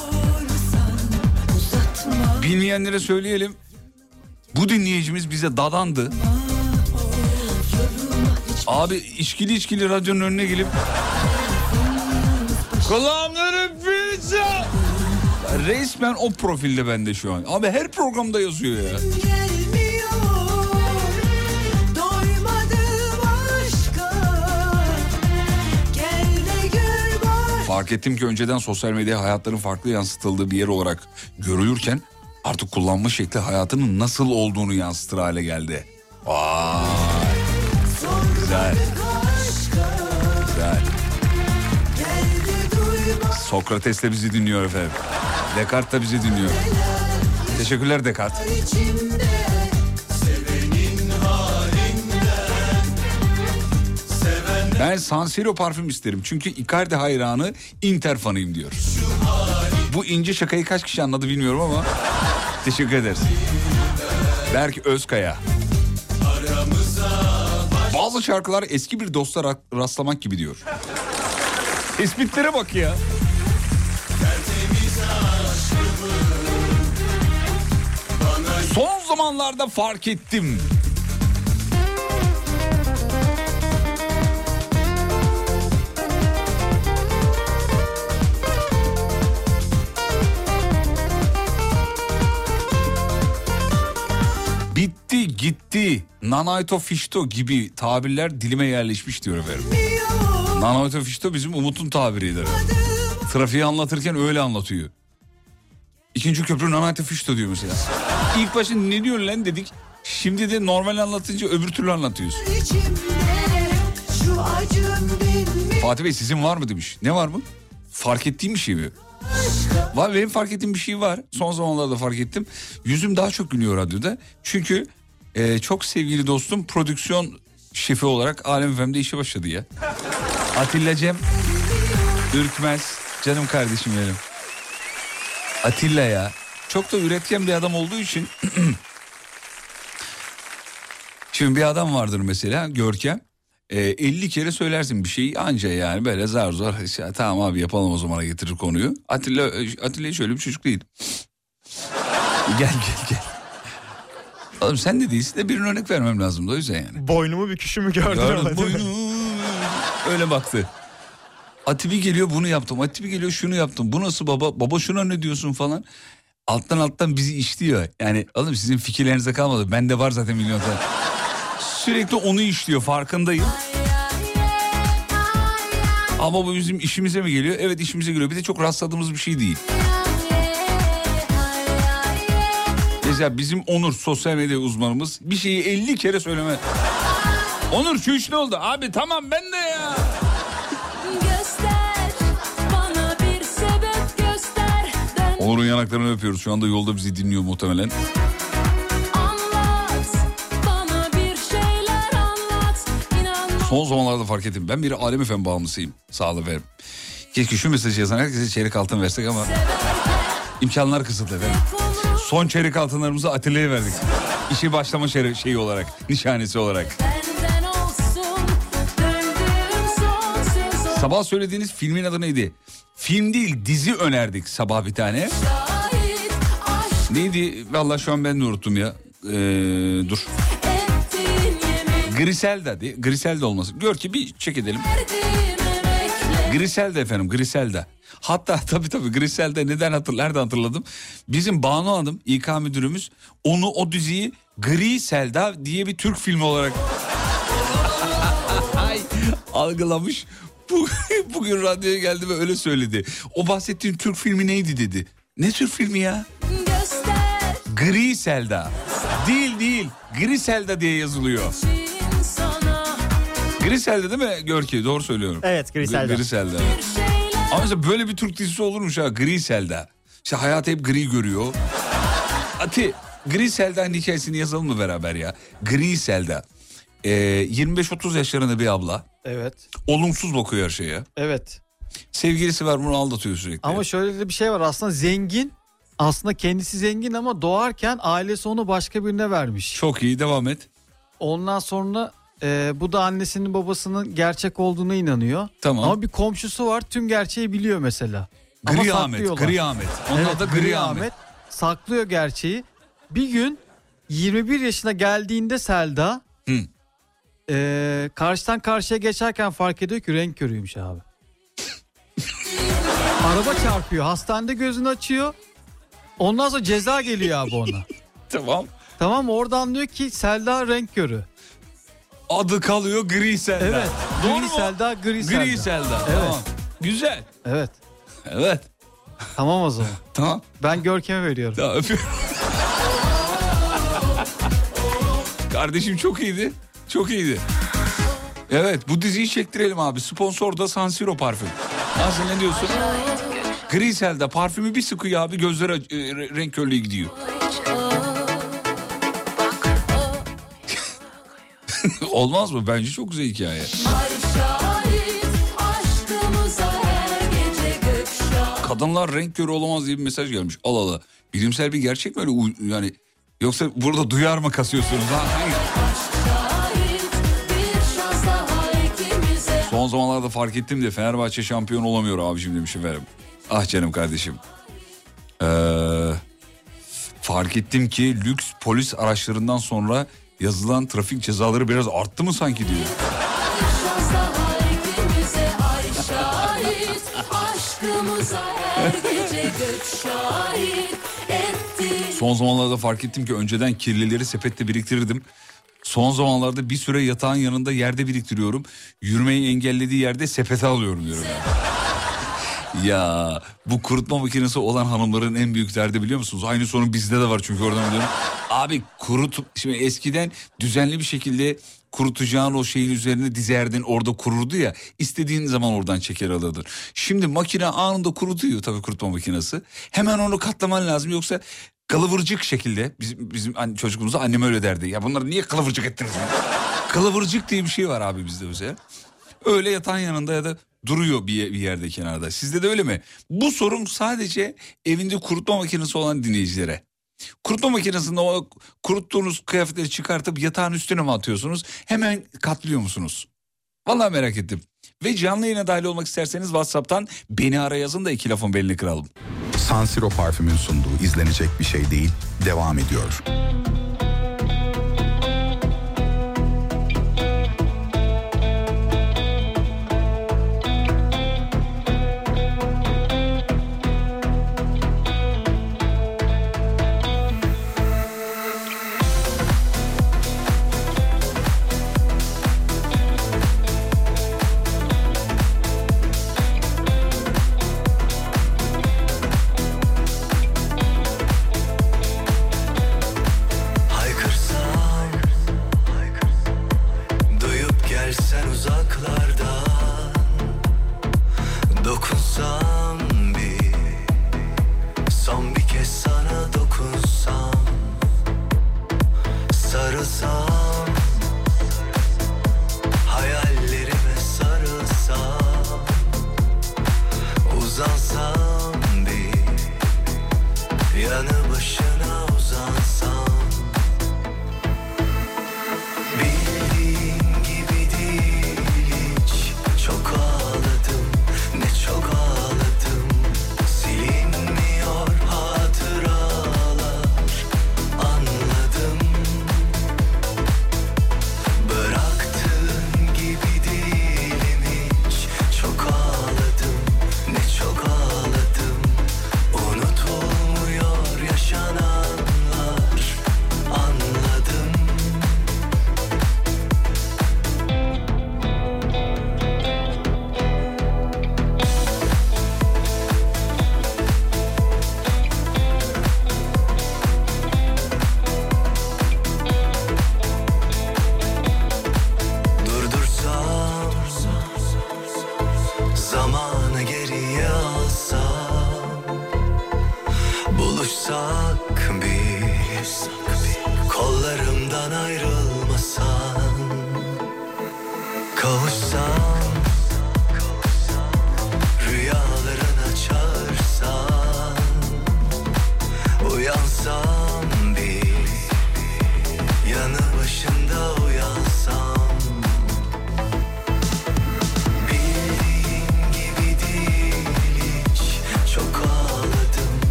Bilmeyenlere söyleyelim. Bu dinleyicimiz bize dadandı. Abi içkili içkili radyonun önüne gelip kulağımları pizza. Resmen o profilde bende şu an. Abi her programda yazıyor ya. Fark ettim ki önceden sosyal medya hayatların farklı yansıtıldığı bir yer olarak görülürken artık kullanma şekli hayatının nasıl olduğunu yansıtır hale geldi. Vay. Sokrates de bizi dinliyor efendim. Descartes de bizi dinliyor. Teşekkürler Descartes. Ben San Siro parfüm isterim. Çünkü Icardi hayranı Inter fanıyım diyor. Bu ince şakayı kaç kişi anladı bilmiyorum ama teşekkür ederiz. Berk Özkaya. Bazı şarkılar eski bir dosta ra- rastlamak gibi diyor. Tespitlere bak ya. Son zamanlarda fark ettim. Bitti gitti Nanaito Fişto gibi tabirler dilime yerleşmiş diyor efendim. Nanaito Fişto bizim Umut'un tabiridir. Trafiği anlatırken öyle anlatıyor. İkinci köprü Nanaito Fişto diyor mesela. İlk başta ne diyor lan dedik. Şimdi de normal anlatınca öbür türlü benim Fatih Bey sizin var mı demiş. Ne var mı? Fark ettiğim bir şey mi? Var benim fark ettiğim bir şey var. Son zamanlarda fark ettim. Yüzüm daha çok gülüyor radyoda. Çünkü e, çok sevgili dostum prodüksiyon şefi olarak Alem FM'de işe başladı ya. Atilla Cem Ürkmez canım kardeşim benim. Atilla ya. Çok da üretken bir adam olduğu için Şimdi bir adam vardır mesela Görkem. E, 50 kere söylersin bir şeyi anca yani böyle zar zor. işte, tamam abi yapalım o zaman getirir konuyu. Atilla, Atilla şöyle bir çocuk değil. gel gel gel. Oğlum sen de değilsin de birine örnek vermem lazım da o yüzden yani. Boynumu büküşümü gördün mi? boynu. Öyle baktı. Atibi geliyor bunu yaptım. Atibi geliyor şunu yaptım. Bu nasıl baba? Baba şuna ne diyorsun falan. Alttan alttan bizi işliyor. Yani oğlum sizin fikirlerinize kalmadı. Bende var zaten milyon tane. Sürekli onu işliyor farkındayım. Ama bu bizim işimize mi geliyor? Evet işimize geliyor. Bir de çok rastladığımız bir şey değil. Mesela bizim Onur sosyal medya uzmanımız bir şeyi 50 kere söyleme. Onur şu iş ne oldu? Abi tamam ben de ya. Onur'un yanaklarını öpüyoruz. Şu anda yolda bizi dinliyor muhtemelen. Son zamanlarda fark ettim. Ben bir Alem Efem bağımlısıyım. Sağ olun efendim. Keşke şu mesajı yazan herkese çeyrek altın versek ama imkanlar kısıtlı efendim. Son çeyrek altınlarımızı Atilla'ya verdik. İşi başlama şere- şeyi olarak, nişanesi olarak. olsun Sabah söylediğiniz filmin adı neydi? Film değil dizi önerdik sabah bir tane. Neydi? Vallahi şu an ben de unuttum ya. Ee, dur. Griselda diye. Griselda olması. Gör ki bir çek edelim. Grisel'de efendim Grisel'de. Hatta tabii tabii Grisel'de neden hatır, nereden hatırladım? Bizim Banu Hanım İK müdürümüz onu o diziyi Gri Selda diye bir Türk filmi olarak algılamış. Bu, bugün radyoya geldi ve öyle söyledi. O bahsettiğin Türk filmi neydi dedi. Ne Türk filmi ya? Göster Gri Selda. Değil değil. Gri Selda diye yazılıyor. için sana Gri Selda değil mi Görki? Doğru söylüyorum. Evet, Gri Selda. Gri Selda. bir şeyler Ama mesela böyle bir Türk dizisi olurmuş ha Gri Selda. İşte hayatı hep gri görüyor. Ati Gri Selda'nın hikayesini yazalım mı beraber ya? Gri Selda. Ee, 25-30 yaşlarında bir abla. Evet. Olumsuz bakıyor her şeye. Evet. Sevgilisi var bunu aldatıyor sürekli. Ama şöyle de bir şey var. Aslında zengin. Aslında kendisi zengin ama doğarken ailesi onu başka birine vermiş. Çok iyi devam et. Ondan sonra e, bu da annesinin babasının gerçek olduğuna inanıyor. Tamam. Ama bir komşusu var tüm gerçeği biliyor mesela. Ama Gri Ahmet. saklıyorlar. Gri Ahmet. Onun Evet, adı Gri, Ahmet. saklıyor gerçeği. Bir gün 21 yaşına geldiğinde Selda Hı. E, karşıdan karşıya geçerken fark ediyor ki renk körüymüş abi. Araba çarpıyor. Hastanede gözünü açıyor. Ondan sonra ceza geliyor abi ona. Tamam. tamam mı? Orada anlıyor ki Selda renk körü. Adı kalıyor Gri Selda. Evet. Doğru Gri mu? Selda, gri Selda. Gri Selda. Evet. Tamam. Güzel. Evet. Evet. Tamam o zaman. Tamam. Ben Görkem'e veriyorum. Tamam öpüyorum. Kardeşim çok iyiydi. Çok iyiydi. Evet bu diziyi çektirelim abi. Sponsor da San Siro parfüm. Nasıl ne diyorsun? Grisel'de parfümü bir sıkıyor abi gözleri ac- e, re- renk körlüğe gidiyor. Olmaz mı? Bence çok güzel hikaye. Kadınlar renk körü olamaz diye bir mesaj gelmiş. Al ala. Bilimsel bir gerçek mi öyle yani? Yoksa burada duyar mı kasıyorsunuz? Ha? Hayır. Son zamanlarda fark ettim de Fenerbahçe şampiyon olamıyor abicim demiş efendim. Ah canım kardeşim. Ee, fark ettim ki lüks polis araçlarından sonra yazılan trafik cezaları biraz arttı mı sanki diyor. Son zamanlarda fark ettim ki önceden kirlileri sepette biriktirirdim. Son zamanlarda bir süre yatağın yanında yerde biriktiriyorum. Yürümeyi engellediği yerde sepete alıyorum diyorum. Yani. ya bu kurutma makinesi olan hanımların en büyük derdi biliyor musunuz? Aynı sorun bizde de var çünkü oradan biliyorum. Abi kurut şimdi eskiden düzenli bir şekilde kurutacağın o şeyin üzerine dizerdin orada kururdu ya istediğin zaman oradan çeker alırdın. Şimdi makine anında kurutuyor tabii kurutma makinesi. Hemen onu katlaman lazım yoksa kılıvırcık şekilde bizim, bizim hani çocukluğumuzda annem öyle derdi. Ya bunları niye kılıvırcık ettiniz? kılıvırcık diye bir şey var abi bizde mesela. Öyle yatağın yanında ya da duruyor bir, bir yerde kenarda. Sizde de öyle mi? Bu sorum sadece evinde kurutma makinesi olan dinleyicilere. Kurutma makinesinde o kuruttuğunuz kıyafetleri çıkartıp yatağın üstüne mi atıyorsunuz? Hemen katlıyor musunuz? Vallahi merak ettim. Ve canlı yayına dahil olmak isterseniz WhatsApp'tan beni ara yazın da iki lafın belini kıralım. San Siro parfümün sunduğu izlenecek bir şey değil, devam ediyor.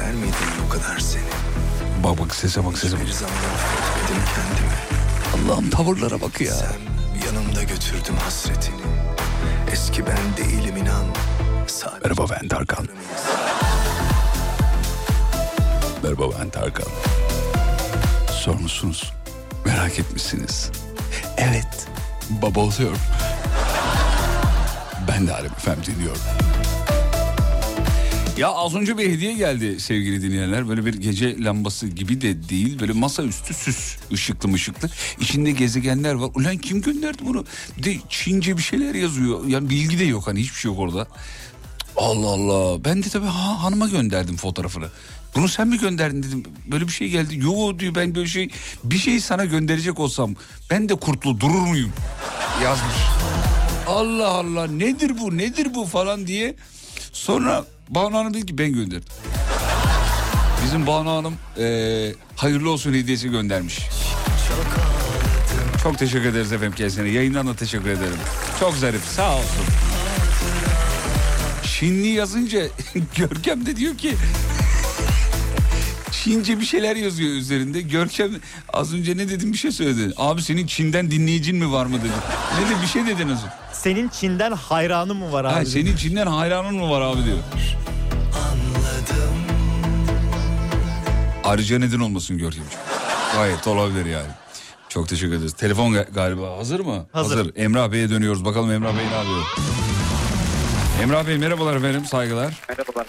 Özler miydim bu kadar seni? Bak bak sese bak sese bak. Bir zaman affetmedim kendimi. Allah'ım tavırlara bak ya. Sen yanımda götürdüm hasretini. Eski ben değilim inan. Sadece Merhaba ben Tarkan. Merhaba ben Tarkan. Sormuşsunuz. Merak etmişsiniz. Evet. Baba oluyorum. Ben de Alem Efem dinliyorum. Ya az önce bir hediye geldi sevgili dinleyenler. Böyle bir gece lambası gibi de değil. Böyle masaüstü süs ışıklı mışıklı. İçinde gezegenler var. Ulan kim gönderdi bunu? De Çince bir şeyler yazıyor. Yani bilgi de yok hani hiçbir şey yok orada. Allah Allah. Ben de tabii ha, hanıma gönderdim fotoğrafını. Bunu sen mi gönderdin dedim. Böyle bir şey geldi. Yo diyor ben böyle şey bir şey sana gönderecek olsam ben de kurtlu durur muyum? Yazmış. Allah Allah nedir bu nedir bu falan diye. Sonra Banu Hanım dedi ki ben gönderdim. Bizim Banu Hanım eee, hayırlı olsun hediyesi göndermiş. Çok teşekkür ederiz efendim kendisine. Yayından da teşekkür ederim. Çok zarif sağ olsun. Çinli yazınca Görkem de diyor ki Çince bir şeyler yazıyor üzerinde. Görkem az önce ne dedim bir şey söyledi. Abi senin Çin'den dinleyicin mi var mı dedi. Ne de bir şey dedin az önce. Senin Çin'den hayranın mı var abi? Ha, senin Çin'den hayranın mı var abi diyor. Ayrıca neden olmasın Görkemciğim. Gayet olabilir yani. Çok teşekkür ederiz. Telefon ga- galiba hazır mı? Hazır. Emrah Bey'e dönüyoruz. Bakalım Emrah Bey ne yapıyor? Emrah Bey merhabalar efendim saygılar. Merhabalar.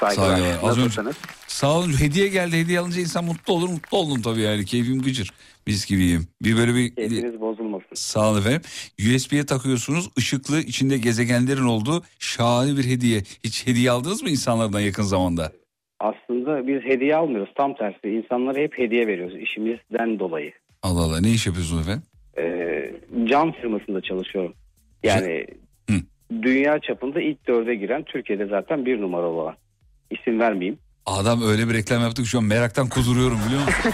Saygılar. Saygılar. Az önce-? Sağ olun. Hediye geldi. Hediye alınca insan mutlu olur. Mutlu oldum tabii yani. Keyfim gıcır. Mis gibiyim. Bir böyle bir... Keyfiniz bozulmasın. Sağ olun efendim. USB'ye takıyorsunuz. ışıklı içinde gezegenlerin olduğu şahane bir hediye. Hiç hediye aldınız mı insanlardan yakın zamanda? Aslında biz hediye almıyoruz. Tam tersi. İnsanlara hep hediye veriyoruz. işimizden dolayı. Allah Allah. Ne iş yapıyorsunuz efendim? Ee, cam firmasında çalışıyorum. Yani. Dünya çapında ilk dörde giren Türkiye'de zaten bir numara olan. İsim vermeyeyim. Adam öyle bir reklam yaptık şu an meraktan kuduruyorum biliyor musun?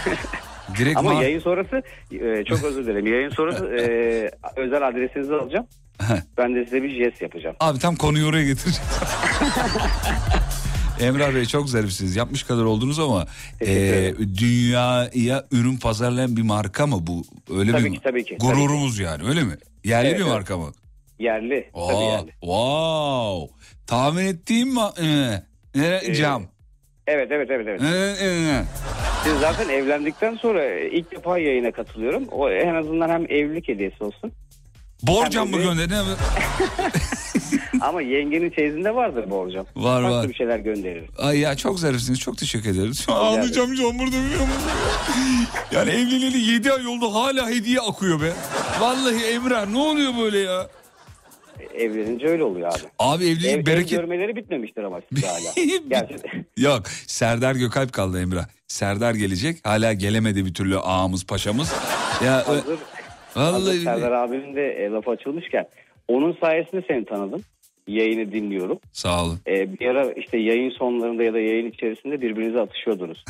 Direkt Ama ma- yayın sonrası e, çok özür dilerim. Yayın sonrası e, özel adresinizi alacağım. Ben de size bir jest yapacağım. Abi tam konuyu oraya getireceğim. Emrah Bey çok zarifsiniz. Yapmış kadar oldunuz ama e, dünyaya ürün pazarlayan bir marka mı bu? Öyle Tabii mi? ki, tabii ki, tabii Gururumuz yani öyle mi? Yerli Evet, bir evet. marka mı? Yerli. Tabii Aa, yerli. Wow. Tahmin ettiğim ma- e, e, Ee, cam. Evet evet evet. evet. E, e, Siz zaten evlendikten sonra ilk defa yayına katılıyorum. O en azından hem evlilik hediyesi olsun. Borcam mı Tabii. gönderdin? Ama yengenin çeyizinde vardır borcam. Var, Farklı var. bir şeyler gönderirim. Ay ya çok zarifsiniz. Çok teşekkür ederiz. Ağlayacağım biliyor musun? Yani evleneli 7 ay oldu hala hediye akıyor be. Vallahi Emrah ne oluyor böyle ya? Evlenince öyle oluyor abi. Abi evlilik Ev, ev bereket... görmeleri bitmemiştir ama sizde hala. Gerçekten. Yok Serdar Gökalp kaldı Emrah. Serdar gelecek. Hala gelemedi bir türlü ağamız paşamız. Ya Hazır, hazır vallahi Serdar abinin de e, lafı açılmışken onun sayesinde seni tanıdım. Yayını dinliyorum. sağ olun. E, bir ara işte yayın sonlarında ya da yayın içerisinde birbirinize atışıyordunuz.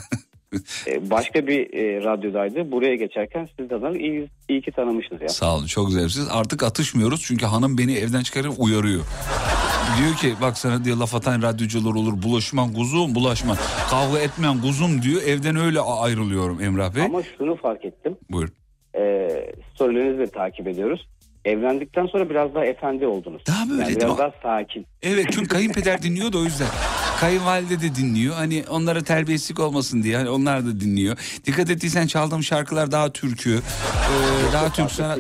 E, başka bir e, radyodaydı. Buraya geçerken siz de adamı iyi, iyi ki tanımışsınız ya. Sağ olun çok zarifsiz. Artık atışmıyoruz çünkü hanım beni evden çıkarıp uyarıyor. diyor ki bak sana diyor laf atan radyocular olur bulaşman kuzum bulaşma. Kavga etmeyen kuzum diyor evden öyle ayrılıyorum Emrah Bey. Ama şunu fark ettim. Buyur. E, storylerinizi de takip ediyoruz. Evlendikten sonra biraz daha efendi oldunuz. Daha böyle Yani değil biraz daha sakin. Evet çünkü kayınpeder dinliyor da o yüzden. Kayınvalide de dinliyor. Hani onlara terbiyesizlik olmasın diye. Hani onlar da dinliyor. Dikkat ettiysen çaldığım şarkılar daha türkü. ee, daha Türk sanat.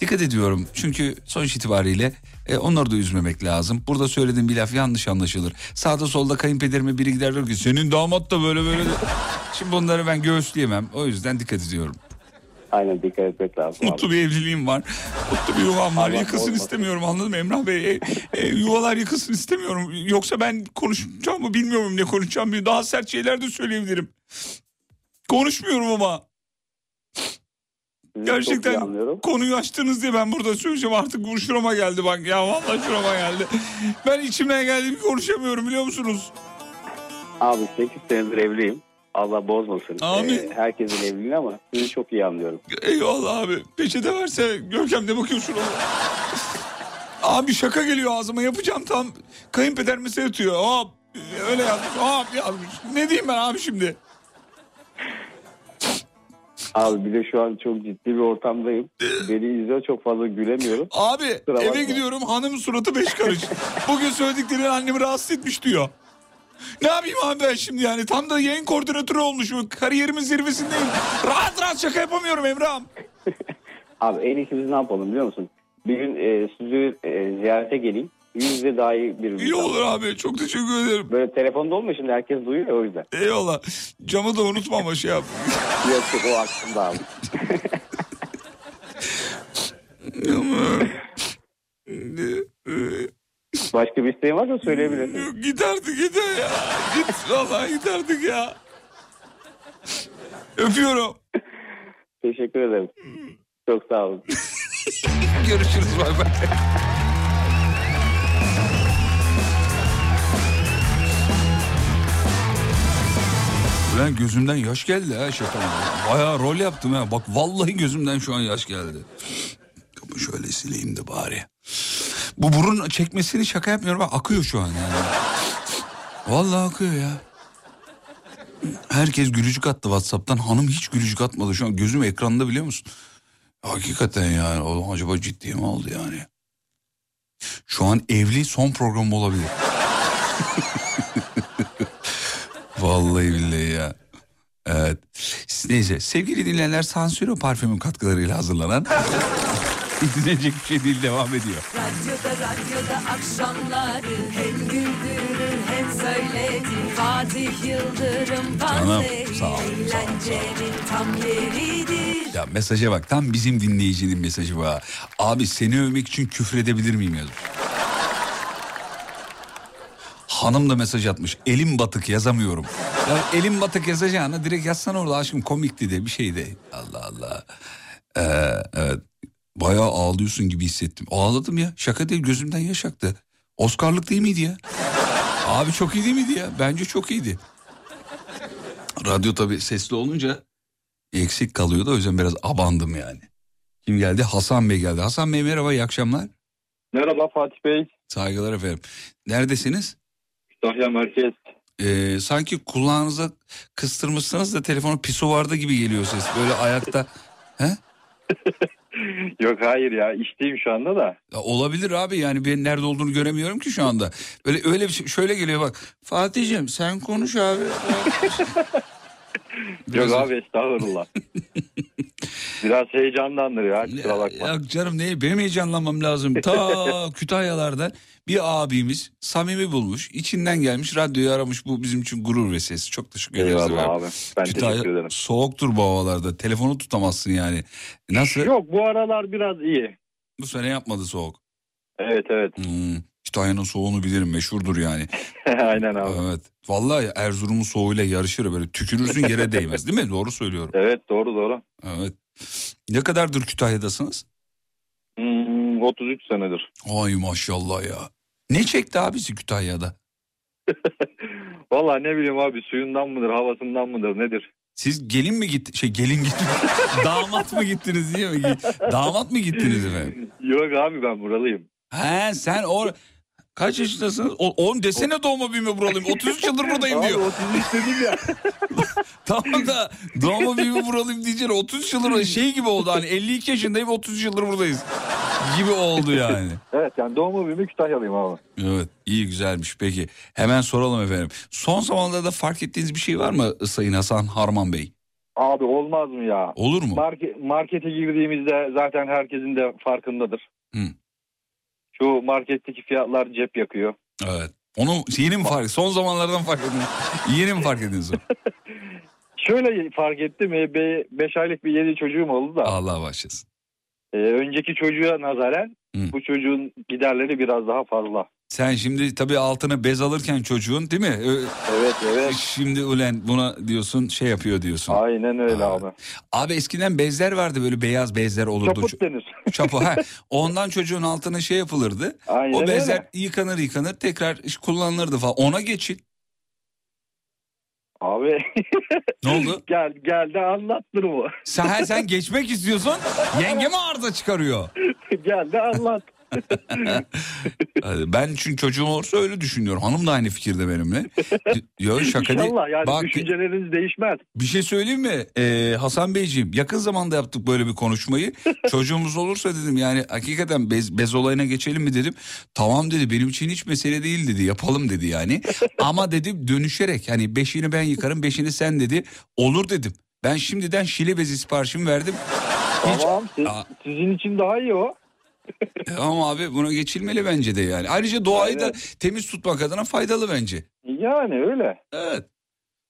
Dikkat ediyorum çünkü sonuç itibariyle e, onları da üzmemek lazım. Burada söylediğim bir laf yanlış anlaşılır. Sağda solda kayınpederime biri gider der ki senin damat da böyle böyle. de." Şimdi bunları ben göğüsleyemem. O yüzden dikkat ediyorum. Aynen dikkat etmek lazım. abi. Mutlu bir evliliğim var. Mutlu bir yuvam var. Allah bozmasın. istemiyorum anladın mı Emrah Bey? E, e, yuvalar yıkılsın istemiyorum. Yoksa ben konuşacağımı bilmiyorum ne konuşacağım. Daha sert şeyler de söyleyebilirim. Konuşmuyorum ama. Sizi Gerçekten konuyu açtınız diye ben burada söyleyeceğim. Artık bu şurama geldi bak ya. Vallahi şurama geldi. Ben içimden geldiğimi konuşamıyorum biliyor musunuz? Abi 8 senedir evliyim. Allah bozmasın. Amin. Ee, herkesin evliliğini ama sizi çok iyi anlıyorum. Eyvallah abi. Peçete verse Görkem de bakıyor şuraya. Abi şaka geliyor ağzıma yapacağım tam. Kayınpeder mi seyirtiyor? Hop Öyle yazmış. Abi yazmış. Ne diyeyim ben abi şimdi? Abi bir de şu an çok ciddi bir ortamdayım. Beni izliyor çok fazla gülemiyorum. Abi Kusura eve bakma. gidiyorum hanım suratı beş karış. Bugün söyledikleri annemi rahatsız etmiş diyor. Ne yapayım abi ben şimdi yani tam da yayın koordinatörü olmuşum. Kariyerimin zirvesindeyim. Rahat rahat şaka yapamıyorum Emrah'ım. Abi en iyisi biz ne yapalım biliyor musun? Bir gün e, sizi e, ziyarete geleyim. Yüz yüze daha iyi bir İyi olur abi çok teşekkür ederim. Böyle telefonda olmuyor şimdi herkes duyuyor o yüzden. Eyvallah. Camı da unutma ama şey yap. Yok yok o aklımda abi. Başka bir isteğin varsa söyleyebilirsin. Artık git ya. Git vallahi git artık ya. Öpüyorum. Teşekkür ederim. Çok sağ olun. Görüşürüz bay bay. Ulan gözümden yaş geldi ha şaka. Bayağı rol yaptım ha. Bak vallahi gözümden şu an yaş geldi. Kapı şöyle sileyim de bari. Bu burun çekmesini şaka yapmıyorum. Akıyor şu an yani. Vallahi akıyor ya. Herkes gülücük attı Whatsapp'tan. Hanım hiç gülücük atmadı. Şu an gözüm ekranda biliyor musun? Hakikaten yani. Oğlum acaba ciddi mi oldu yani? Şu an evli son program olabilir. Vallahi billahi ya. Evet. Neyse sevgili dinleyenler Sansiro parfümün katkılarıyla hazırlanan dinlenecek bir şey değil devam ediyor. Radyoda radyoda akşamları hem güldürür hem söyletir Fatih Yıldırım Canım, sağ ol, eğlencenin tam yeridir Ya mesaja bak tam bizim dinleyicinin mesajı bu ha. Abi seni övmek için küfür edebilir miyim yazmış. Hanım da mesaj atmış. Elim batık yazamıyorum. Ya elim batık yazacağına direkt yazsana orada aşkım komikti de bir şeydi. Allah Allah. Ee, evet. Bayağı ağlıyorsun gibi hissettim. Ağladım ya. Şaka değil gözümden yaş aktı. Oscar'lık değil miydi ya? Abi çok iyi değil miydi ya? Bence çok iyiydi. Radyo tabii sesli olunca eksik kalıyordu. O yüzden biraz abandım yani. Kim geldi? Hasan Bey geldi. Hasan Bey merhaba iyi akşamlar. Merhaba Fatih Bey. Saygılar efendim. Neredesiniz? Kütahya Merkez. Ee, sanki kulağınıza kıstırmışsınız da telefonu pisuvarda gibi geliyor ses. Böyle ayakta. He? Yok hayır ya işteyim şu anda da. Ya olabilir abi yani ben nerede olduğunu göremiyorum ki şu anda. Böyle öyle bir şey, şöyle geliyor bak. Fatih'ciğim sen konuş abi. Biraz- Yok abi estağfurullah. Biraz heyecandandır ya kusura bakma. Ya canım ne benim heyecanlanmam lazım. Ta Kütahyalardan bir abimiz samimi bulmuş. içinden gelmiş radyoyu aramış. Bu bizim için gurur ve ses. Çok teşekkür ederiz. Eyvallah efendim. abi. Ben teşekkür ederim. soğuktur bu havalarda. Telefonu tutamazsın yani. Nasıl? Yok bu aralar biraz iyi. Bu sene yapmadı soğuk. Evet evet. Hmm. Kütahya'nın soğuğunu bilirim meşhurdur yani. Aynen abi. Evet. Vallahi Erzurum'un soğuğuyla yarışır böyle tükürürsün yere değmez değil mi? Doğru söylüyorum. Evet doğru doğru. Evet. Ne kadardır Kütahya'dasınız? Hmm, 33 senedir. Ay maşallah ya. Ne çekti abisi Kütahya'da? Valla ne bileyim abi suyundan mıdır havasından mıdır nedir? Siz gelin mi gitti? Şey gelin gitti. Damat mı gittiniz diye mi? Damat mı gittiniz efendim? Yok abi ben buralıyım. He sen o kaç yaşındasınız? O, 10 desene doğma büyüme buralıyım. 33 yıldır buradayım Abi diyor. 33 dedim ya. tamam da doğma büyüme buralıyım diyeceğine 33 yıldır şey gibi oldu. Hani 52 yaşındayım 33 yıldır buradayız. Gibi oldu yani. evet yani doğma büyümü Kütahyalıyım abi. Evet iyi güzelmiş peki. Hemen soralım efendim. Son zamanlarda fark ettiğiniz bir şey var mı Sayın Hasan Harman Bey? Abi olmaz mı ya? Olur mu? Market, markete girdiğimizde zaten herkesin de farkındadır. Hı. Şu marketteki fiyatlar cep yakıyor. Evet. Onu yeni mi fark Son zamanlardan fark edin. Yeni mi fark o? Şöyle fark ettim. 5 aylık bir yedi çocuğum oldu da. Allah başlasın. e, önceki çocuğa nazaran Hı. bu çocuğun giderleri biraz daha fazla. Sen şimdi tabii altına bez alırken çocuğun değil mi? Evet evet. Şimdi ulen buna diyorsun şey yapıyor diyorsun. Aynen öyle abi. Abi eskiden bezler vardı böyle beyaz bezler olurdu. Çaput denir. Çapı ha. Ondan çocuğun altına şey yapılırdı. Aynen o bezler öyle. yıkanır yıkanır tekrar iş kullanılırdı falan. Ona geçin. Abi Ne oldu? gel gel de anlat durumu. Sen, sen geçmek istiyorsun. Yenge mi arıza çıkarıyor? gel de anlat. Ben çünkü çocuğum olursa öyle düşünüyorum. Hanım da aynı fikirde benimle. Yok şaka değil. İnşallah yani Bak düşünceleriniz değişmez. bir şey söyleyeyim mi? Ee, Hasan Beyciğim yakın zamanda yaptık böyle bir konuşmayı. Çocuğumuz olursa dedim yani hakikaten bez, bez olayına geçelim mi dedim. Tamam dedi benim için hiç mesele değil dedi yapalım dedi yani. Ama dedim dönüşerek hani beşini ben yıkarım beşini sen dedi. Olur dedim. Ben şimdiden şile bezi siparişimi verdim. Hiç- Tamam siz- sizin için daha iyi o. Tamam abi buna geçilmeli bence de yani. Ayrıca doğayı da temiz tutmak adına faydalı bence. Yani öyle. Evet.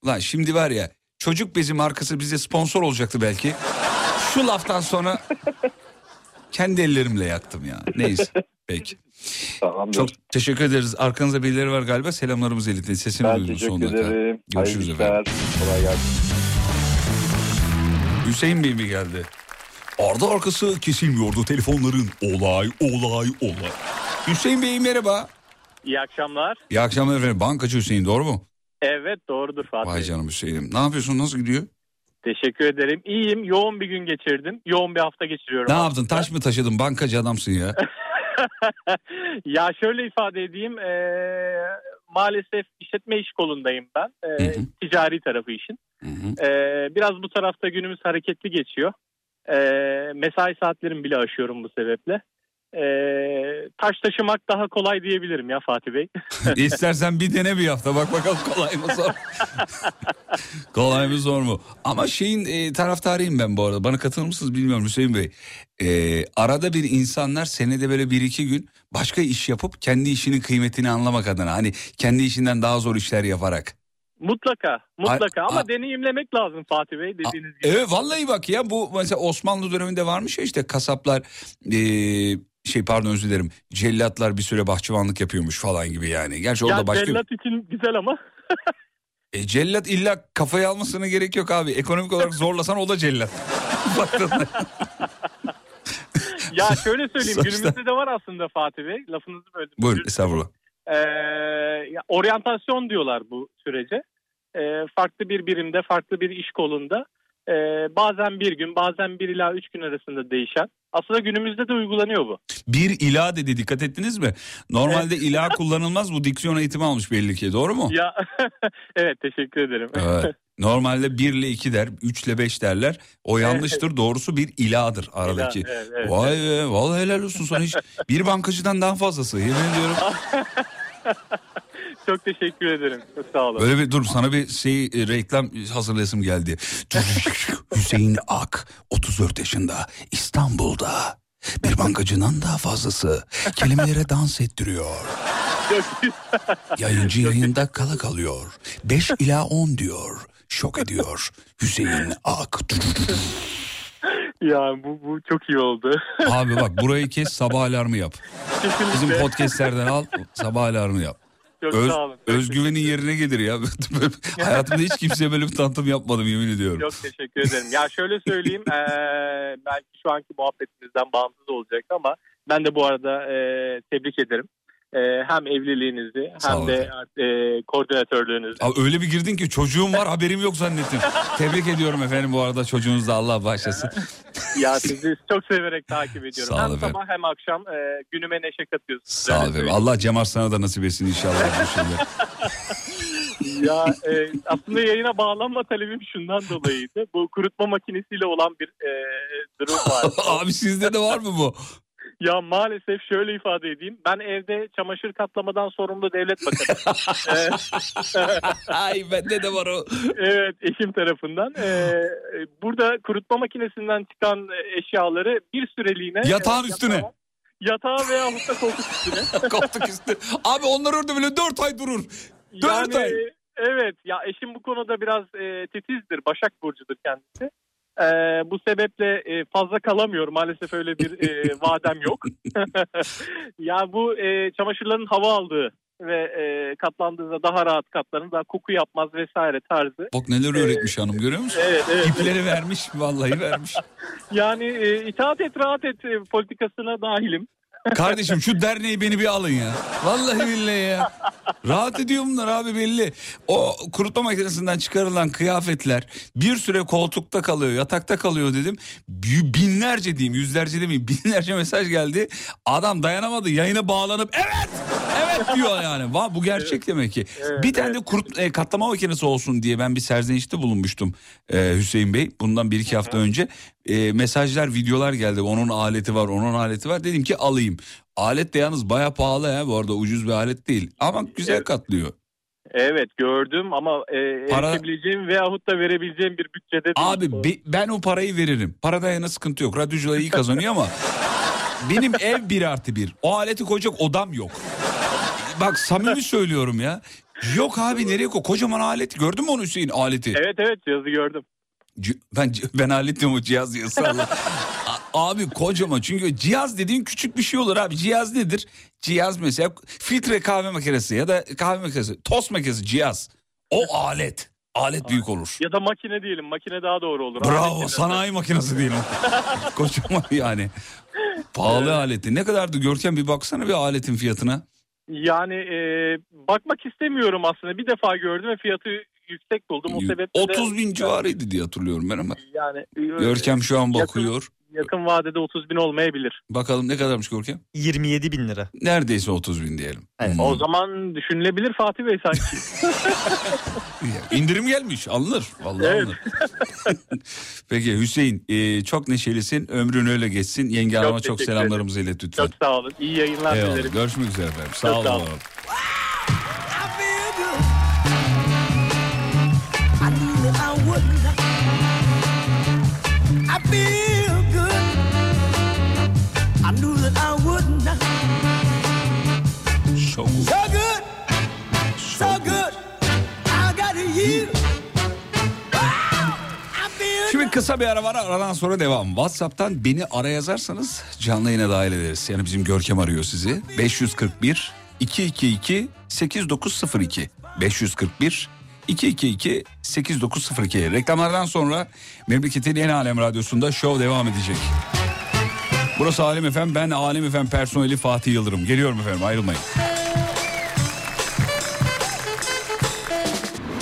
Lan şimdi var ya çocuk bezi markası bize sponsor olacaktı belki. Şu laftan sonra kendi ellerimle yaktım ya. Neyse peki. Tamamdır. Çok teşekkür ederiz. Arkanızda birileri var galiba. Selamlarımızı iletin. Sesini ben duydum teşekkür son dakika. ederim. Görüşürüz Hayırlı efendim. Kolay gelsin. Hüseyin Bey mi geldi? Ardı arkası kesilmiyordu telefonların. Olay, olay, olay. Hüseyin Bey merhaba. İyi akşamlar. İyi akşamlar efendim. Bankacı Hüseyin doğru mu? Evet doğrudur Fatih. Vay canım Hüseyin'im. Ne yapıyorsun? Nasıl gidiyor? Teşekkür ederim. İyiyim. Yoğun bir gün geçirdim. Yoğun bir hafta geçiriyorum. Ne yaptın? Taş mı taşıdın? Bankacı adamsın ya. ya şöyle ifade edeyim. eee, maalesef işletme iş kolundayım ben. Eee, ticari tarafı işin. Eee, biraz bu tarafta günümüz hareketli geçiyor. Eee, mesai saatlerimi bile aşıyorum bu sebeple. Eee, taş taşımak daha kolay diyebilirim ya Fatih Bey. İstersen bir dene bir hafta. Bak bakalım kolay mı zor. kolay mı zor mu? Ama şeyin e, taraftarıyım ben bu arada. Bana katılır mısınız bilmiyorum Hüseyin Bey. E, arada bir insanlar senede böyle bir iki gün başka iş yapıp kendi işinin kıymetini anlamak adına. Hani kendi işinden daha zor işler yaparak. Mutlaka, mutlaka Ay- ama a- deneyimlemek lazım Fatih Bey dediğiniz gibi. Evet vallahi bak ya bu mesela Osmanlı döneminde varmış ya işte kasaplar e, şey pardon özür dilerim cellatlar bir süre bahçıvanlık yapıyormuş falan gibi yani. Gerçi orada ya başka cellat için güzel ama E, cellat illa kafaya almasına gerek yok abi. Ekonomik olarak zorlasan o da cellat. Ya şöyle söyleyeyim Sonuçta- günümüzde de var aslında Fatih Bey lafınızı böldüm. Buyurun estağfurullah. Ya, oryantasyon diyorlar bu sürece. Ee, farklı bir birimde, farklı bir iş kolunda. Ee, bazen bir gün, bazen bir ila üç gün arasında değişen. Aslında günümüzde de uygulanıyor bu. Bir ila dedi dikkat ettiniz mi? Normalde ila kullanılmaz bu diksiyon eğitimi almış belli ki doğru mu? Ya evet teşekkür ederim. Evet. Normalde 1 ile 2 der, 3 ile 5 derler. O yanlıştır. Doğrusu bir iladır aradaki. İla, evet, evet, Vay be vallahi helal olsun sana hiç. Bir bankacıdan daha fazlası yemin ediyorum. Çok teşekkür ederim. Sağ olun. Böyle bir dur sana bir şey e, reklam hazırlayasım geldi. Hüseyin Ak 34 yaşında İstanbul'da. Bir bankacından daha fazlası kelimelere dans ettiriyor. Yayıncı yayında kala kalıyor. 5 ila 10 diyor. Şok ediyor. Hüseyin Ak. Ya bu, bu çok iyi oldu. Abi bak burayı kes sabah alarmı yap. Kesinlikle. Bizim podcastlerden al sabah alarmı yap. Çok Öz- sağ olun. özgüvenin yerine gelir ya. Hayatımda hiç kimseye böyle bir tanıtım yapmadım yemin ediyorum. Çok teşekkür ederim. Ya şöyle söyleyeyim, eee, belki şu anki muhabbetimizden bağımsız olacak ama ben de bu arada eee, tebrik ederim. Eee, hem evliliğinizi Sağ hem de eee, koordinatörlüğünüzü. Abi öyle bir girdin ki çocuğum var haberim yok zannettim. Tebrik ediyorum efendim bu arada çocuğunuz da Allah bağışlasın. Ya sizi çok severek takip ediyorum. Sağ hem efendim. sabah hem akşam eee, günüme neşe katıyorsunuz. Sağ ol efendim. Allah Cem Arslan'a da nasip etsin inşallah. ya e, aslında yayına bağlanma talebim şundan dolayıydı. Bu kurutma makinesiyle olan bir e, durum var. Abi sizde de var mı bu? Ya maalesef şöyle ifade edeyim. Ben evde çamaşır katlamadan sorumlu devlet bakanı. Ay bende de var o. evet eşim tarafından. E, burada kurutma makinesinden çıkan eşyaları bir süreliğine... Yatağın e, üstüne. Yatağa, yatağa veya da koltuk üstüne. Koltuk üstü. Abi onlar orada böyle 4 ay durur. 4 Yani, ay. Evet ya eşim bu konuda biraz e, titizdir. Başak Burcu'dur kendisi. E, bu sebeple e, fazla kalamıyor. Maalesef öyle bir e, vadem yok. ya bu e, çamaşırların hava aldığı ve e, katlandığında daha rahat katlanır. Daha koku yapmaz vesaire tarzı. Bak neler öğretmiş hanım görüyor musun? Evet, evet. İpleri vermiş vallahi vermiş. Yani e, itaat et rahat et e, politikasına dahilim. Kardeşim şu derneği beni bir alın ya. Vallahi billahi ya. Rahat ediyor bunlar abi belli. O kurutma makinesinden çıkarılan kıyafetler bir süre koltukta kalıyor, yatakta kalıyor dedim. Bi- Binlerce diyeyim, yüzlerce demeyeyim. Binlerce mesaj geldi. Adam dayanamadı. Yayına bağlanıp evet, evet diyor yani. Va bu gerçek demek ki. bir tane de kurut, e, katlama makinesi olsun diye ben bir serzenişte bulunmuştum e, Hüseyin Bey. Bundan bir iki hafta önce e, mesajlar, videolar geldi. Onun aleti var, onun aleti var. Dedim ki alayım. Alet de yalnız baya pahalı ya bu arada ucuz bir alet değil. Ama güzel katlıyor. Evet gördüm ama e, Para- erişebileceğim veyahut da verebileceğim bir bütçede değil. Abi be- ben o parayı veririm. Parada yana sıkıntı yok. Radyocular iyi kazanıyor ama benim ev bir artı bir. O aleti koyacak odam yok. Bak samimi söylüyorum ya. Yok abi nereye koy? Kocaman alet. Gördün mü onu Hüseyin aleti? Evet evet yazı gördüm. Ben ben diyorum o cihaz diye ısrarla. A- Abi kocaman çünkü cihaz dediğin küçük bir şey olur abi. Cihaz nedir? Cihaz mesela filtre kahve makinesi ya da kahve makinesi, tost makinesi cihaz. O alet. Alet büyük olur. Ya da makine diyelim. Makine daha doğru olur. Bravo Alet sanayi makinesi o. Kocaman yani. Pahalı aleti. Ne kadardı Görkem bir baksana bir aletin fiyatına. Yani e, bakmak istemiyorum aslında. Bir defa gördüm ve fiyatı yüksek buldum. O sebeple de 30 bin civarıydı diye hatırlıyorum ben ama. yani e, Görkem şu an yakın- bakıyor. Yakın vadede 30 bin olmayabilir. Bakalım ne kadarmış Görkem? 27 bin lira. Neredeyse 30 bin diyelim. Hmm. O zaman düşünülebilir Fatih Bey sanki. İndirim gelmiş alınır. Vallahi Evet. alınır. Peki Hüseyin e, çok neşelisin. Ömrün öyle geçsin. Yenge çok teşekkür selamlarımızı ilet lütfen. Çok sağ olun. İyi yayınlar dilerim. Görüşmek üzere efendim. Sağ Çok olun. sağ olun. I feel good. I knew that I wouldn't. So good. So good. So good. I got you. Şimdi kısa bir ara var aradan sonra devam. Whatsapp'tan beni ara yazarsanız canlı yayına dahil ederiz. Yani bizim Görkem arıyor sizi. 541 222 8902 541 222 8902 Reklamlardan sonra memleketin en alem radyosunda show devam edecek. Burası Alem Efem. Ben Alem Efem personeli Fatih Yıldırım. Geliyorum efendim ayrılmayın.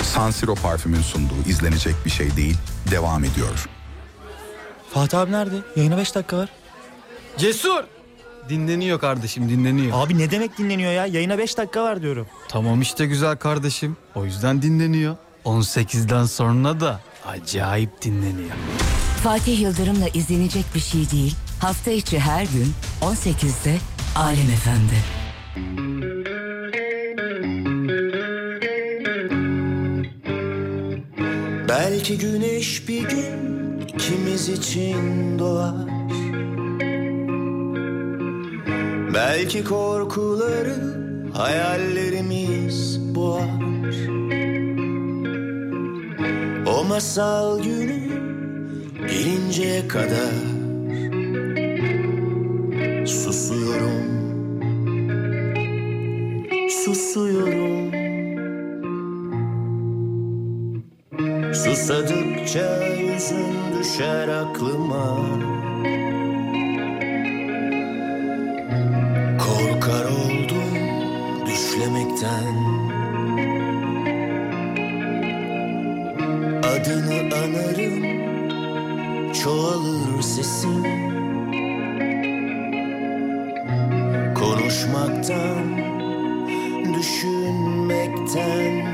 San Siro parfümün sunduğu izlenecek bir şey değil, devam ediyor. Fatih abi nerede? Yayına 5 dakika var. Cesur! Dinleniyor kardeşim dinleniyor. Abi ne demek dinleniyor ya? Yayına 5 dakika var diyorum. Tamam işte güzel kardeşim. O yüzden dinleniyor. 18'den sonra da acayip dinleniyor. Fatih Yıldırım'la izlenecek bir şey değil. Hafta içi her gün 18'de Alem Efendi. Belki güneş bir gün ikimiz için doğar Belki korkuları hayallerimiz boğar. O masal günü gelinceye kadar Susuyorum. Susuyorum. Susadıkça yüzün düşer aklıma düşlemekten Adını anarım çoğalır sesim Konuşmaktan, düşünmekten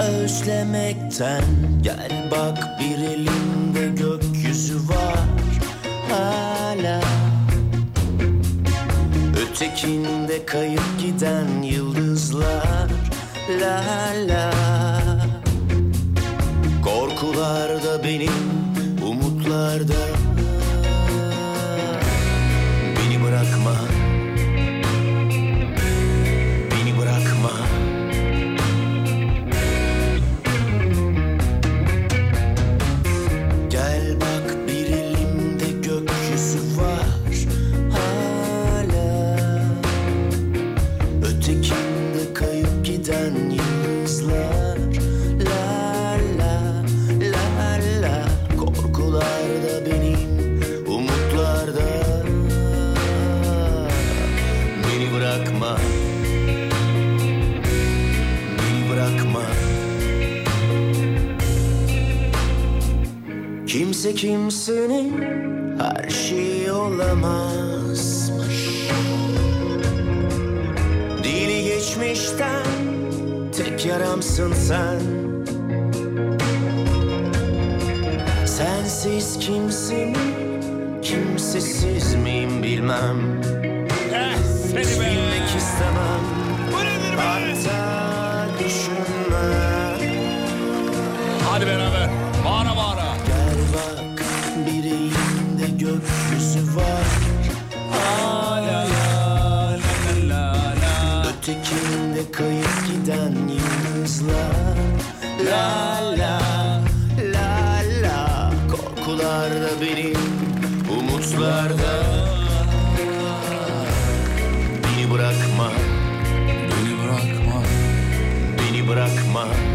özlemekten. Gel bak bir elimde Kimse kimsenin her şeyi olamazmış. Dili geçmişten tek yaramsın sen. Sensiz kimsin, kimsesiz miyim bilmem. Hiç bilmek istemem La la la. La Korkular da benim umutlar da. Beni bırakma. Beni bırakma. Beni bırakma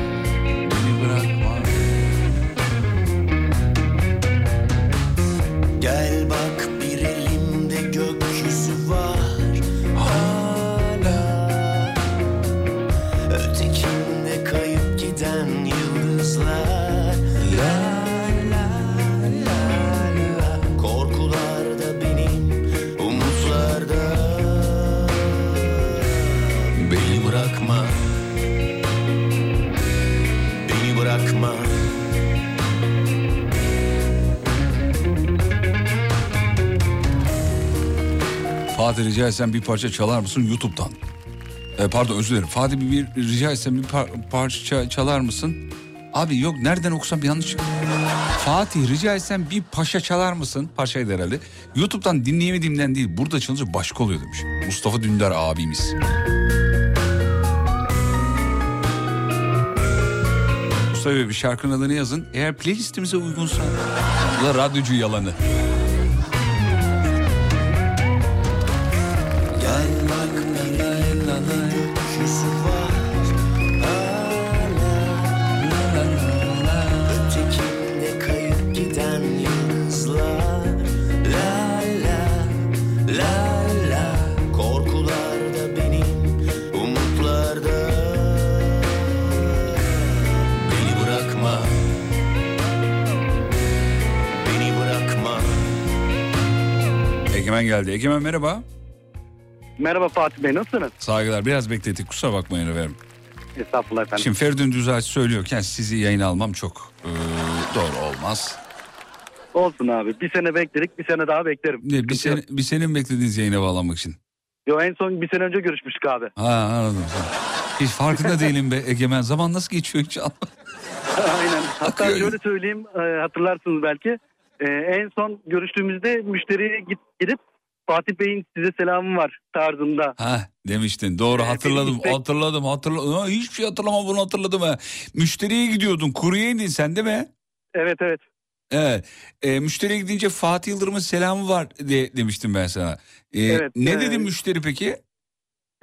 Fatih rica etsem bir parça çalar mısın YouTube'dan? E, pardon özür dilerim. Fatih bir, bir rica etsem bir par- parça çalar mısın? Abi yok nereden okusam yanlış. Fatih rica etsem bir paşa çalar mısın? Paşaydı herhalde. YouTube'dan dinleyemediğimden değil. Burada çalınca başka oluyor demiş. Mustafa Dündar abimiz. Mustafa bir şarkının adını yazın. Eğer playlistimize uygunsa. Bu da radyocu yalanı. Geldi. Egemen merhaba. Merhaba Fatih Bey nasılsınız? Saygılar. Biraz beklettik. Kusura bakmayın efendim. Estağfurullah efendim. Şimdi Feridun Düzağaç söylüyorken sizi yayına almam çok e, doğru olmaz. Olsun abi. Bir sene bekledik bir sene daha beklerim. Ne, bir, sene, bir senin beklediğiniz yayına bağlanmak için. Yo en son bir sene önce görüşmüştük abi. Ha anladım. Hiç farkında değilim be Egemen. Zaman nasıl geçiyor hiç. Aynen. Hatta Akıyor. şöyle söyleyeyim e, hatırlarsınız belki. E, en son görüştüğümüzde müşteriye git, gidip Fatih Bey'in size selamı var tarzında. Ha demiştin. Doğru hatırladım. istek- Hatırladım. Hatırladım. Ha, hiçbir şey hatırlamam bunu hatırladım ha. Müşteriye gidiyordun. Kuryeydin sen değil mi? Evet evet. Evet. E, müşteriye gidince Fatih Yıldırım'ın selamı var de, demiştim ben sana. E, Evet, Ne e, dedi müşteri peki?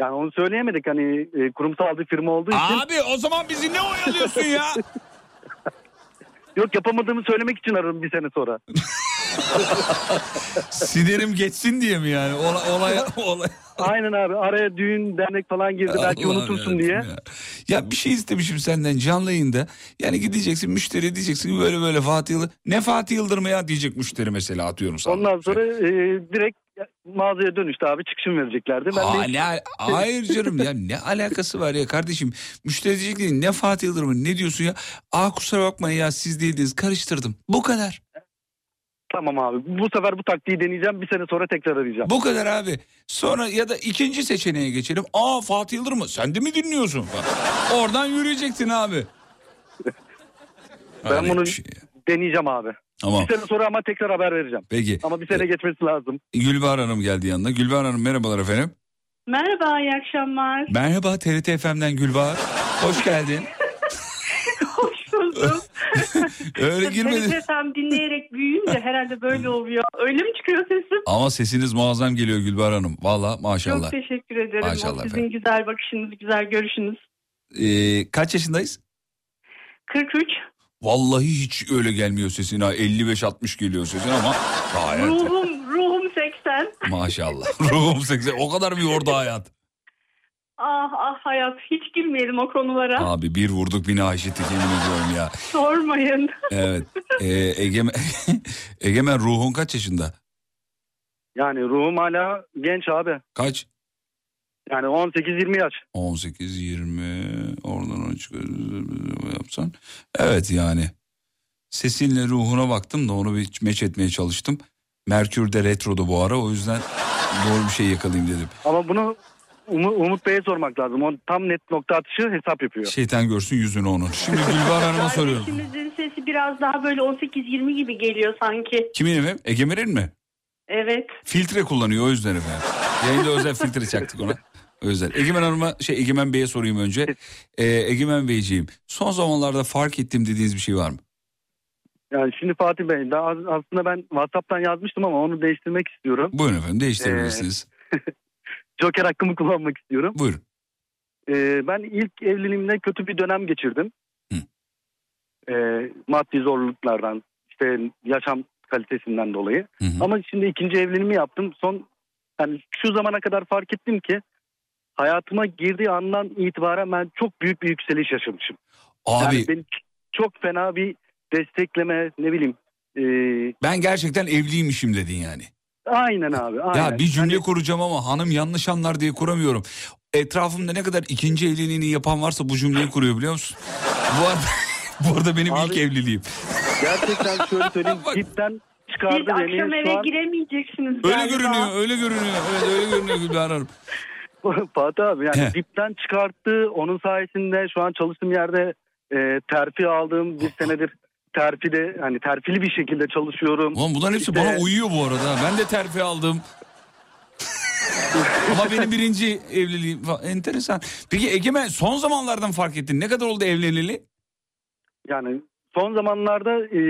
Yani onu söyleyemedik hani e, kurumsal bir firma olduğu için. Abi o zaman bizi ne oyalıyorsun ya? Yok yapamadığımı söylemek için aradım bir sene sonra. Sinirim geçsin diye mi yani? Olay, olay, olay. Aynen abi araya düğün dernek falan girdi belki Allah'ım unutursun diye. Ya. ya bir şey istemişim senden canlı yayında. Yani gideceksin müşteri diyeceksin böyle böyle Fatih Yıldırım. Ne Fatih Yıldırım ya diyecek müşteri mesela atıyorum sana. Ondan sonra e, direkt mağazaya dönüştü abi çıkışımı vereceklerdi. Ben Aa, de ne, hayır canım ya ne alakası var ya kardeşim. Müşteri diyecek ki ne Fatih Yıldırım ne diyorsun ya. Aa kusura bakmayın ya siz değildiniz karıştırdım. Bu kadar. Tamam abi bu sefer bu taktiği deneyeceğim bir sene sonra tekrar arayacağım. Bu kadar abi. Sonra ya da ikinci seçeneğe geçelim. Aa Fatih Yıldırım mı? Sen de mi dinliyorsun? Oradan yürüyecektin abi. ben Hayret bunu şey deneyeceğim abi. Tamam. Bir sene sonra ama tekrar haber vereceğim. Peki. Ama bir sene geçmesi lazım. Gülbahar Hanım geldi yanına. Gülbahar Hanım merhabalar efendim. Merhaba, iyi akşamlar. Merhaba TRT FM'den Gülbahar. Hoş geldin. Öyle girmedi. TRT dinleyerek büyüyünce herhalde böyle oluyor. Öyle mi çıkıyor sesim? Ama sesiniz muazzam geliyor Gülbahar Hanım. Valla maşallah. Çok teşekkür ederim. Maşallah o sizin efendim. güzel bakışınız, güzel görüşünüz. Ee, kaç yaşındayız? 43. Vallahi hiç öyle gelmiyor sesin ha. 55-60 geliyor sesin ama gayet. Ruhum, ruhum 80. Maşallah. Ruhum 80. O kadar mı yordu hayat? Ah ah hayat hiç girmeyelim o konulara. Abi bir vurduk bina işittik yemin ediyorum ya. Sormayın. Evet. Ee, Egemen, Egemen ruhun kaç yaşında? Yani ruhum hala genç abi. Kaç? Yani 18-20 yaş. 18, 20, oradan 13 yapsan. Evet yani. Sesinle ruhuna baktım da onu bir meç etmeye çalıştım. Merkür de retrodu bu ara o yüzden doğru bir şey yakalayayım dedim. Ama bunu Umu- Umut Bey'e sormak lazım. O tam net nokta atışı hesap yapıyor. Şeytan görsün yüzünü onun. Şimdi Gülbahar Hanım'a soruyorum. Kardeşimizin sesi biraz daha böyle 18-20 gibi geliyor sanki. Kimin efendim? Egemen'in mi? Evet. Filtre kullanıyor o yüzden efendim. Yayında özel filtre çaktık ona. Yüzden. Egemen Hanım'a şey Egemen Bey'e sorayım önce. Ee, Egemen Beyciğim son zamanlarda fark ettiğim dediğiniz bir şey var mı? Yani şimdi Fatih Bey daha aslında ben WhatsApp'tan yazmıştım ama onu değiştirmek istiyorum. Buyurun efendim değiştirebilirsiniz. Joker hakkımı kullanmak istiyorum. Buyurun. Ee, ben ilk evliliğimde kötü bir dönem geçirdim. Ee, maddi zorluklardan, işte yaşam kalitesinden dolayı. Ama şimdi ikinci evliliğimi yaptım. Son yani şu zamana kadar fark ettim ki hayatıma girdiği andan itibaren ben çok büyük bir yükseliş yaşamışım. Abi Yani beni çok fena bir destekleme ne bileyim. ee, ben gerçekten evliymişim dedin yani. Aynen abi. Aynen. Ya bir cümle kuracağım ama hanım yanlış anlar diye kuramıyorum. Etrafımda ne kadar ikinci evliliğini yapan varsa bu cümleyi kuruyor biliyor musun? Bu arada, bu arada benim ilk evliliğim. Gerçekten şöyle söyleyeyim. Cidden çıkardı Siz beni. akşam eve an- giremeyeceksiniz Öyle galiba. görünüyor, öyle görünüyor. Evet, öyle görünüyor Gülbahar Hanım. Fatih abi yani He. dipten çıkarttı. Onun sayesinde şu an çalıştığım yerde e, terfi aldığım bir senedir terfili hani terfili bir şekilde çalışıyorum. Ulan bunların hepsi İşte- bana uyuyor bu arada. Ben de terfi aldım. Ama benim birinci evliliğim enteresan. Peki Egemen son zamanlardan fark ettin. Ne kadar oldu evleneli? Yani son zamanlarda e,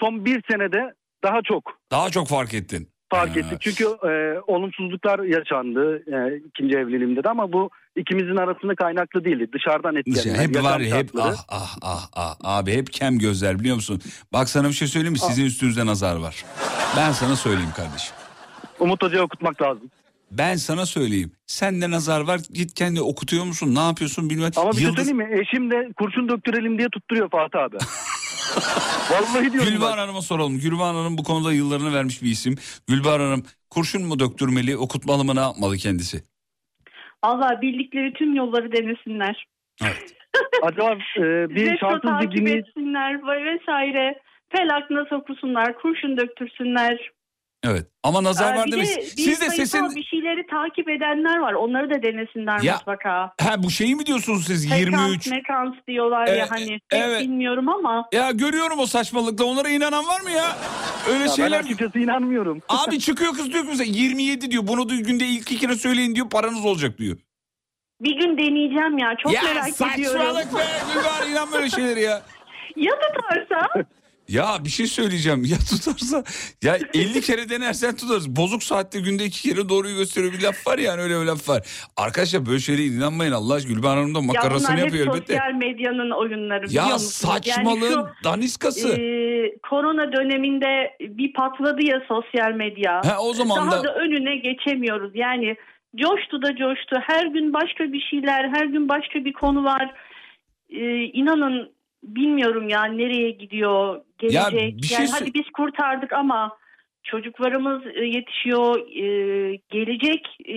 son bir senede daha çok Daha çok fark ettin. Fark ettik. Çünkü e, olumsuzluklar yaşandı e, ikinci evliliğimde de ama bu ikimizin arasında kaynaklı değildi. Dışarıdan etkilenler. hep yaşam var ya hep ah ah ah ah abi hep kem gözler biliyor musun? Bak sana bir şey söyleyeyim mi? Sizin üstünüzde nazar var. Ben sana söyleyeyim kardeşim. Umut Hoca'ya okutmak lazım. Ben sana söyleyeyim. Sende nazar var. Git kendi okutuyor musun? Ne yapıyorsun bilmem. Ama bir şey Yıldız- söyleyeyim mi? Eşim de kurşun döktürelim diye tutturuyor Fatih abi. Vallahi diyorum Gülbahar. Hanım'a soralım. Gülbahar Hanım bu konuda yıllarını vermiş bir isim. Gülbahar Hanım kurşun mu döktürmeli, okutmalı mı ne yapmalı kendisi? Allah bildikleri tüm yolları denesinler. Acaba e, bir takip dinleyici... etsinler ve vesaire. Felakna sokusunlar, kurşun döktürsünler. Evet. Ama nazar Ee, var bir demiş. de Siz de sesin... bir şeyleri takip edenler var. Onları da denesinler Ya, mutlaka. Ha bu şeyi mi diyorsunuz siz Sekans, 23? mekans diyorlar Ee, ya hani. Pek evet. bilmiyorum ama. Ya görüyorum o saçmalıkla. Onlara inanan var mı ya? Öyle Ya ben şeyler... açıkçası inanmıyorum. Abi çıkıyor kız diyor ki mesela 27 diyor. Bunu da günde ilk iki kere söyleyin diyor. Paranız olacak diyor. Bir gün deneyeceğim ya. Çok ya merak ediyorum. saçmalık be Gülbahar inan böyle şeyler ya. ya tutarsa? Ya bir şey söyleyeceğim. Ya tutarsa ya 50 kere denersen tutarız. Bozuk saatte günde iki kere doğruyu gösteriyor bir laf var yani öyle bir laf var. Arkadaşlar böyle şeylere inanmayın Allah aşkına. Gülbahar Hanım da ya makarasını hep yapıyor elbette. sosyal medyanın oyunları Ya saçmalığın Yani şu, daniskası. e, korona döneminde bir patladı ya sosyal medya. Ha, o zaman Daha da- da önüne geçemiyoruz. Yani coştu da coştu. Her gün başka bir şeyler, her gün başka bir konu var. E, inanın bilmiyorum ya nereye gidiyor, gelecek. bir şey yani hadi biz kurtardık ama çocuklarımız e, yetişiyor. E, gelecek e,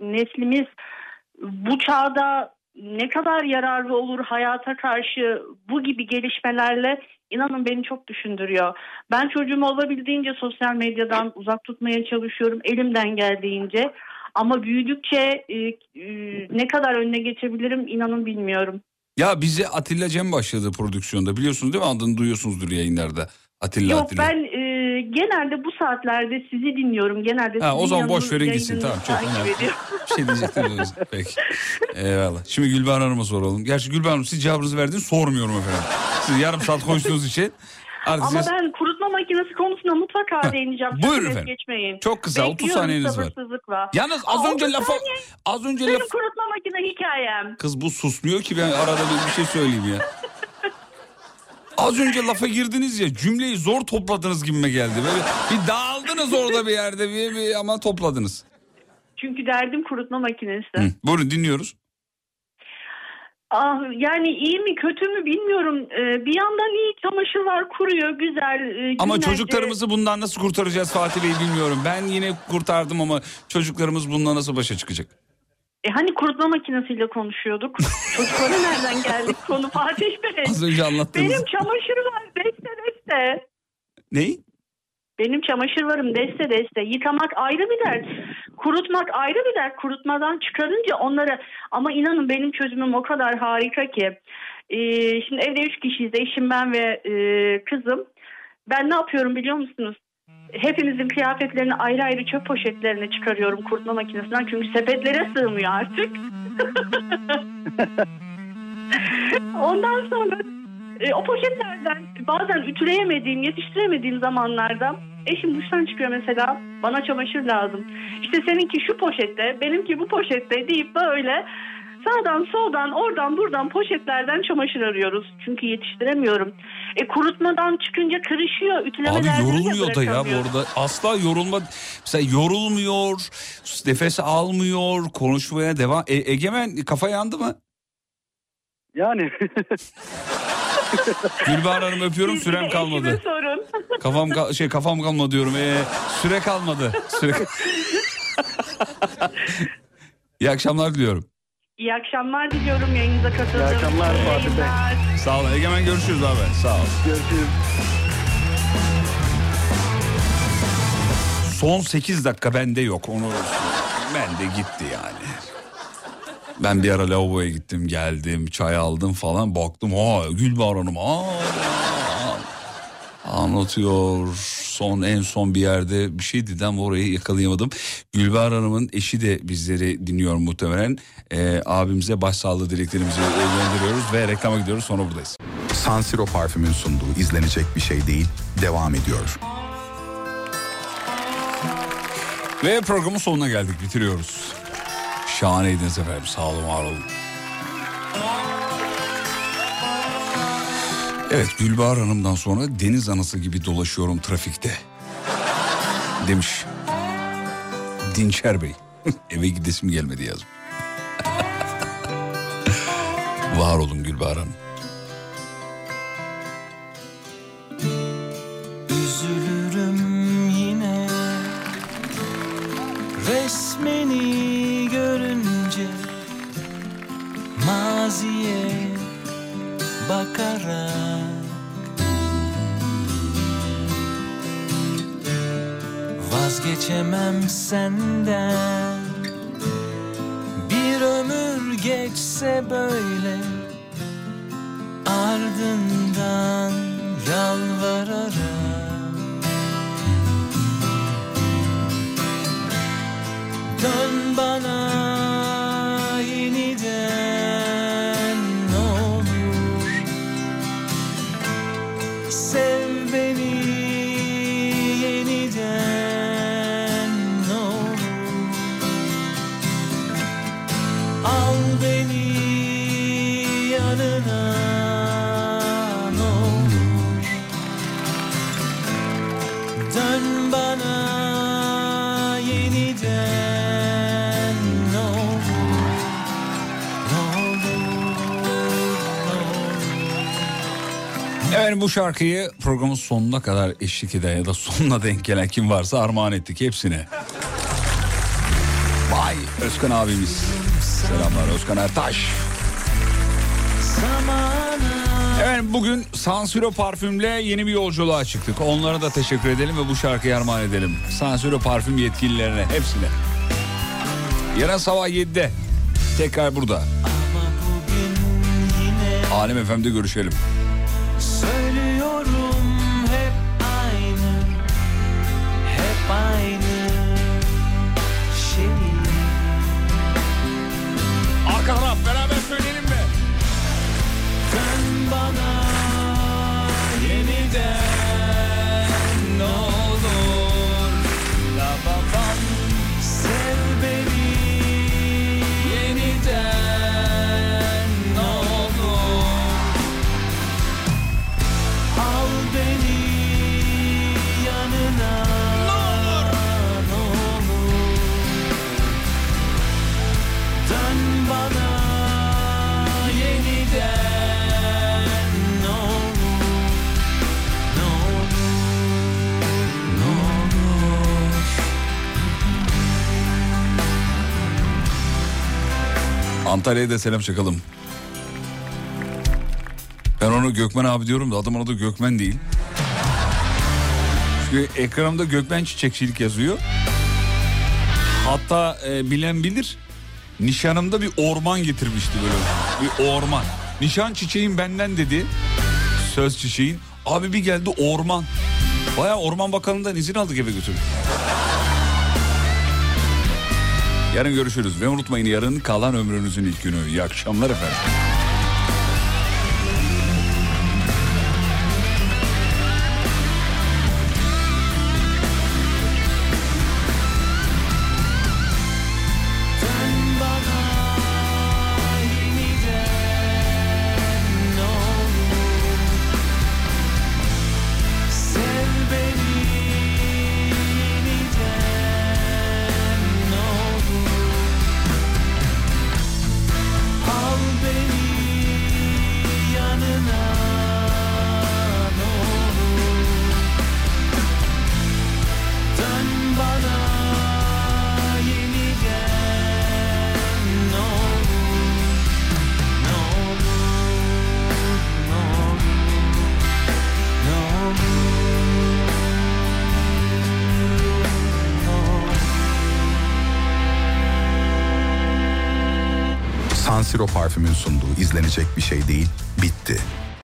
neslimiz bu çağda ne kadar yararlı olur hayata karşı bu gibi gelişmelerle inanın beni çok düşündürüyor. Ben çocuğumu olabildiğince sosyal medyadan uzak tutmaya çalışıyorum elimden geldiğince. Ama büyüdükçe e, e, ne kadar önüne geçebilirim inanın bilmiyorum. Ya bize Atilla Cem başladı prodüksiyonda biliyorsunuz değil mi? Adını duyuyorsunuzdur yayınlarda. Atilla Yok Atilla. ben e, genelde bu saatlerde sizi dinliyorum. Genelde Ha, o zaman boş verin gitsin tamam çok. Bir şey diyecektim. Peki. Eyvallah. Şimdi Gülbahar Hanım'a soralım. Gerçi Gülbahar Hanım siz cevabınızı verdiniz sormuyorum efendim. Siz yarım saat konuştuğunuz için. Artık Ama siz- ben kurutma makinesi konusunda mutlaka değineceğim. buyurun efendim. geçmeyin. Çok kısa, 30 Bekliyorum saniyeniz var. Yalnız az Aa, önce 30 lafa az önce Benim laf kurutma makine hikayem. Kız bu susmuyor ki ben arada bir, bir şey söyleyeyim ya. Az önce lafa girdiniz ya cümleyi zor topladınız gibime geldi. Böyle bir dağıldınız orada bir yerde bir, bir ama topladınız. Çünkü derdim kurutma makinesi. Hı, buyurun dinliyoruz. Ah, yani iyi mi kötü mü bilmiyorum. Ee, bir yandan iyi çamaşırlar kuruyor güzel. e, Ama günlerce- çocuklarımızı bundan nasıl kurtaracağız Fatih Bey bilmiyorum. Ben yine kurtardım ama çocuklarımız bundan nasıl başa çıkacak? E, hani kurutma makinesiyle konuşuyorduk. Çocuklara nereden geldik konu Fatih Bey? Az önce anlattığınız. Benim çamaşırlar deste deste. Ney? Benim çamaşırlarım deste deste. Yıkamak ayrı bir dert. Kurutmak ayrı bir dert. Kurutmadan çıkarınca onları... Ama inanın benim çözümüm o kadar harika ki. Ee, şimdi evde üç kişiyiz. Eşim ben ve e, kızım. Ben ne yapıyorum biliyor musunuz? Hepimizin kıyafetlerini ayrı ayrı çöp poşetlerine çıkarıyorum kurutma makinesinden. Çünkü sepetlere sığmıyor artık. Ondan sonra e, o poşetlerden bazen ütüleyemediğim, yetiştiremediğim zamanlarda eşim duştan çıkıyor mesela bana çamaşır lazım. İşte seninki şu poşette, benimki bu poşette deyip böyle sağdan soldan oradan buradan poşetlerden çamaşır arıyoruz. Çünkü yetiştiremiyorum. E kurutmadan çıkınca kırışıyor. Ütüleme Abi yorulmuyor da ya bu arada. Asla yorulma. Mesela yorulmuyor, nefes almıyor, konuşmaya devam. E, Egemen kafa yandı mı? Yani Gülbahar Hanım öpüyorum Siz de sürem kalmadı. sorun. Kafam ka- şey kafam kalmadı diyorum. Ee, süre kalmadı. Süre... İyi akşamlar diliyorum. İyi akşamlar diliyorum yayınıza katıldığınız İyi akşamlar. Fatih Bey. Sağ olun. Egemen görüşürüz abi. Sağ ol. görüşürüz. Son 8 dakika bende yok. Onu bende gitti yani. Ben bir ara lavaboya gittim geldim çay aldım falan baktım ha Gülbahar Hanım aa, anlatıyor son en son bir yerde bir şey dedi ama orayı yakalayamadım. Gülbahar Hanım'ın eşi de bizleri dinliyor muhtemelen. Ee, abimize başsağlığı dileklerimizi gönderiyoruz ve reklama gidiyoruz sonra buradayız. San Siro parfümün sunduğu izlenecek bir şey değil devam ediyor. Ve programın sonuna geldik bitiriyoruz. Şahaneydiniz efendim sağ olun var olun. Evet Gülbahar Hanım'dan sonra deniz anası gibi dolaşıyorum trafikte. Demiş. Dinçer Bey. Eve gidesim gelmedi yazım. var olun Gülbahar Hanım. Maziye bakarak. Vazgeçemem senden. Bir ömür geçse böyle Ardından yalvararak Dön bana bu şarkıyı programın sonuna kadar eşlik eden ya da sonuna denk gelen kim varsa armağan ettik hepsine. Vay Özkan abimiz. Selamlar Özkan Ertaş. Efendim bugün Sansiro parfümle yeni bir yolculuğa çıktık. Onlara da teşekkür edelim ve bu şarkıyı armağan edelim. Sansiro parfüm yetkililerine hepsine. Yarın sabah 7'de tekrar burada. Alem FM'de görüşelim. Antalya'ya da selam çakalım. Ben onu Gökmen abi diyorum da adamın adı Gökmen değil. Çünkü ekranımda Gökmen Çiçekçilik yazıyor. Hatta e, bilen bilir. Nişanımda bir orman getirmişti böyle. Bir orman. Nişan çiçeğin benden dedi. Söz çiçeğin. Abi bir geldi orman. Baya orman bakanından izin aldık eve götürdük. Yarın görüşürüz ve unutmayın yarın kalan ömrünüzün ilk günü. İyi akşamlar efendim. İzlenecek bir şey değil.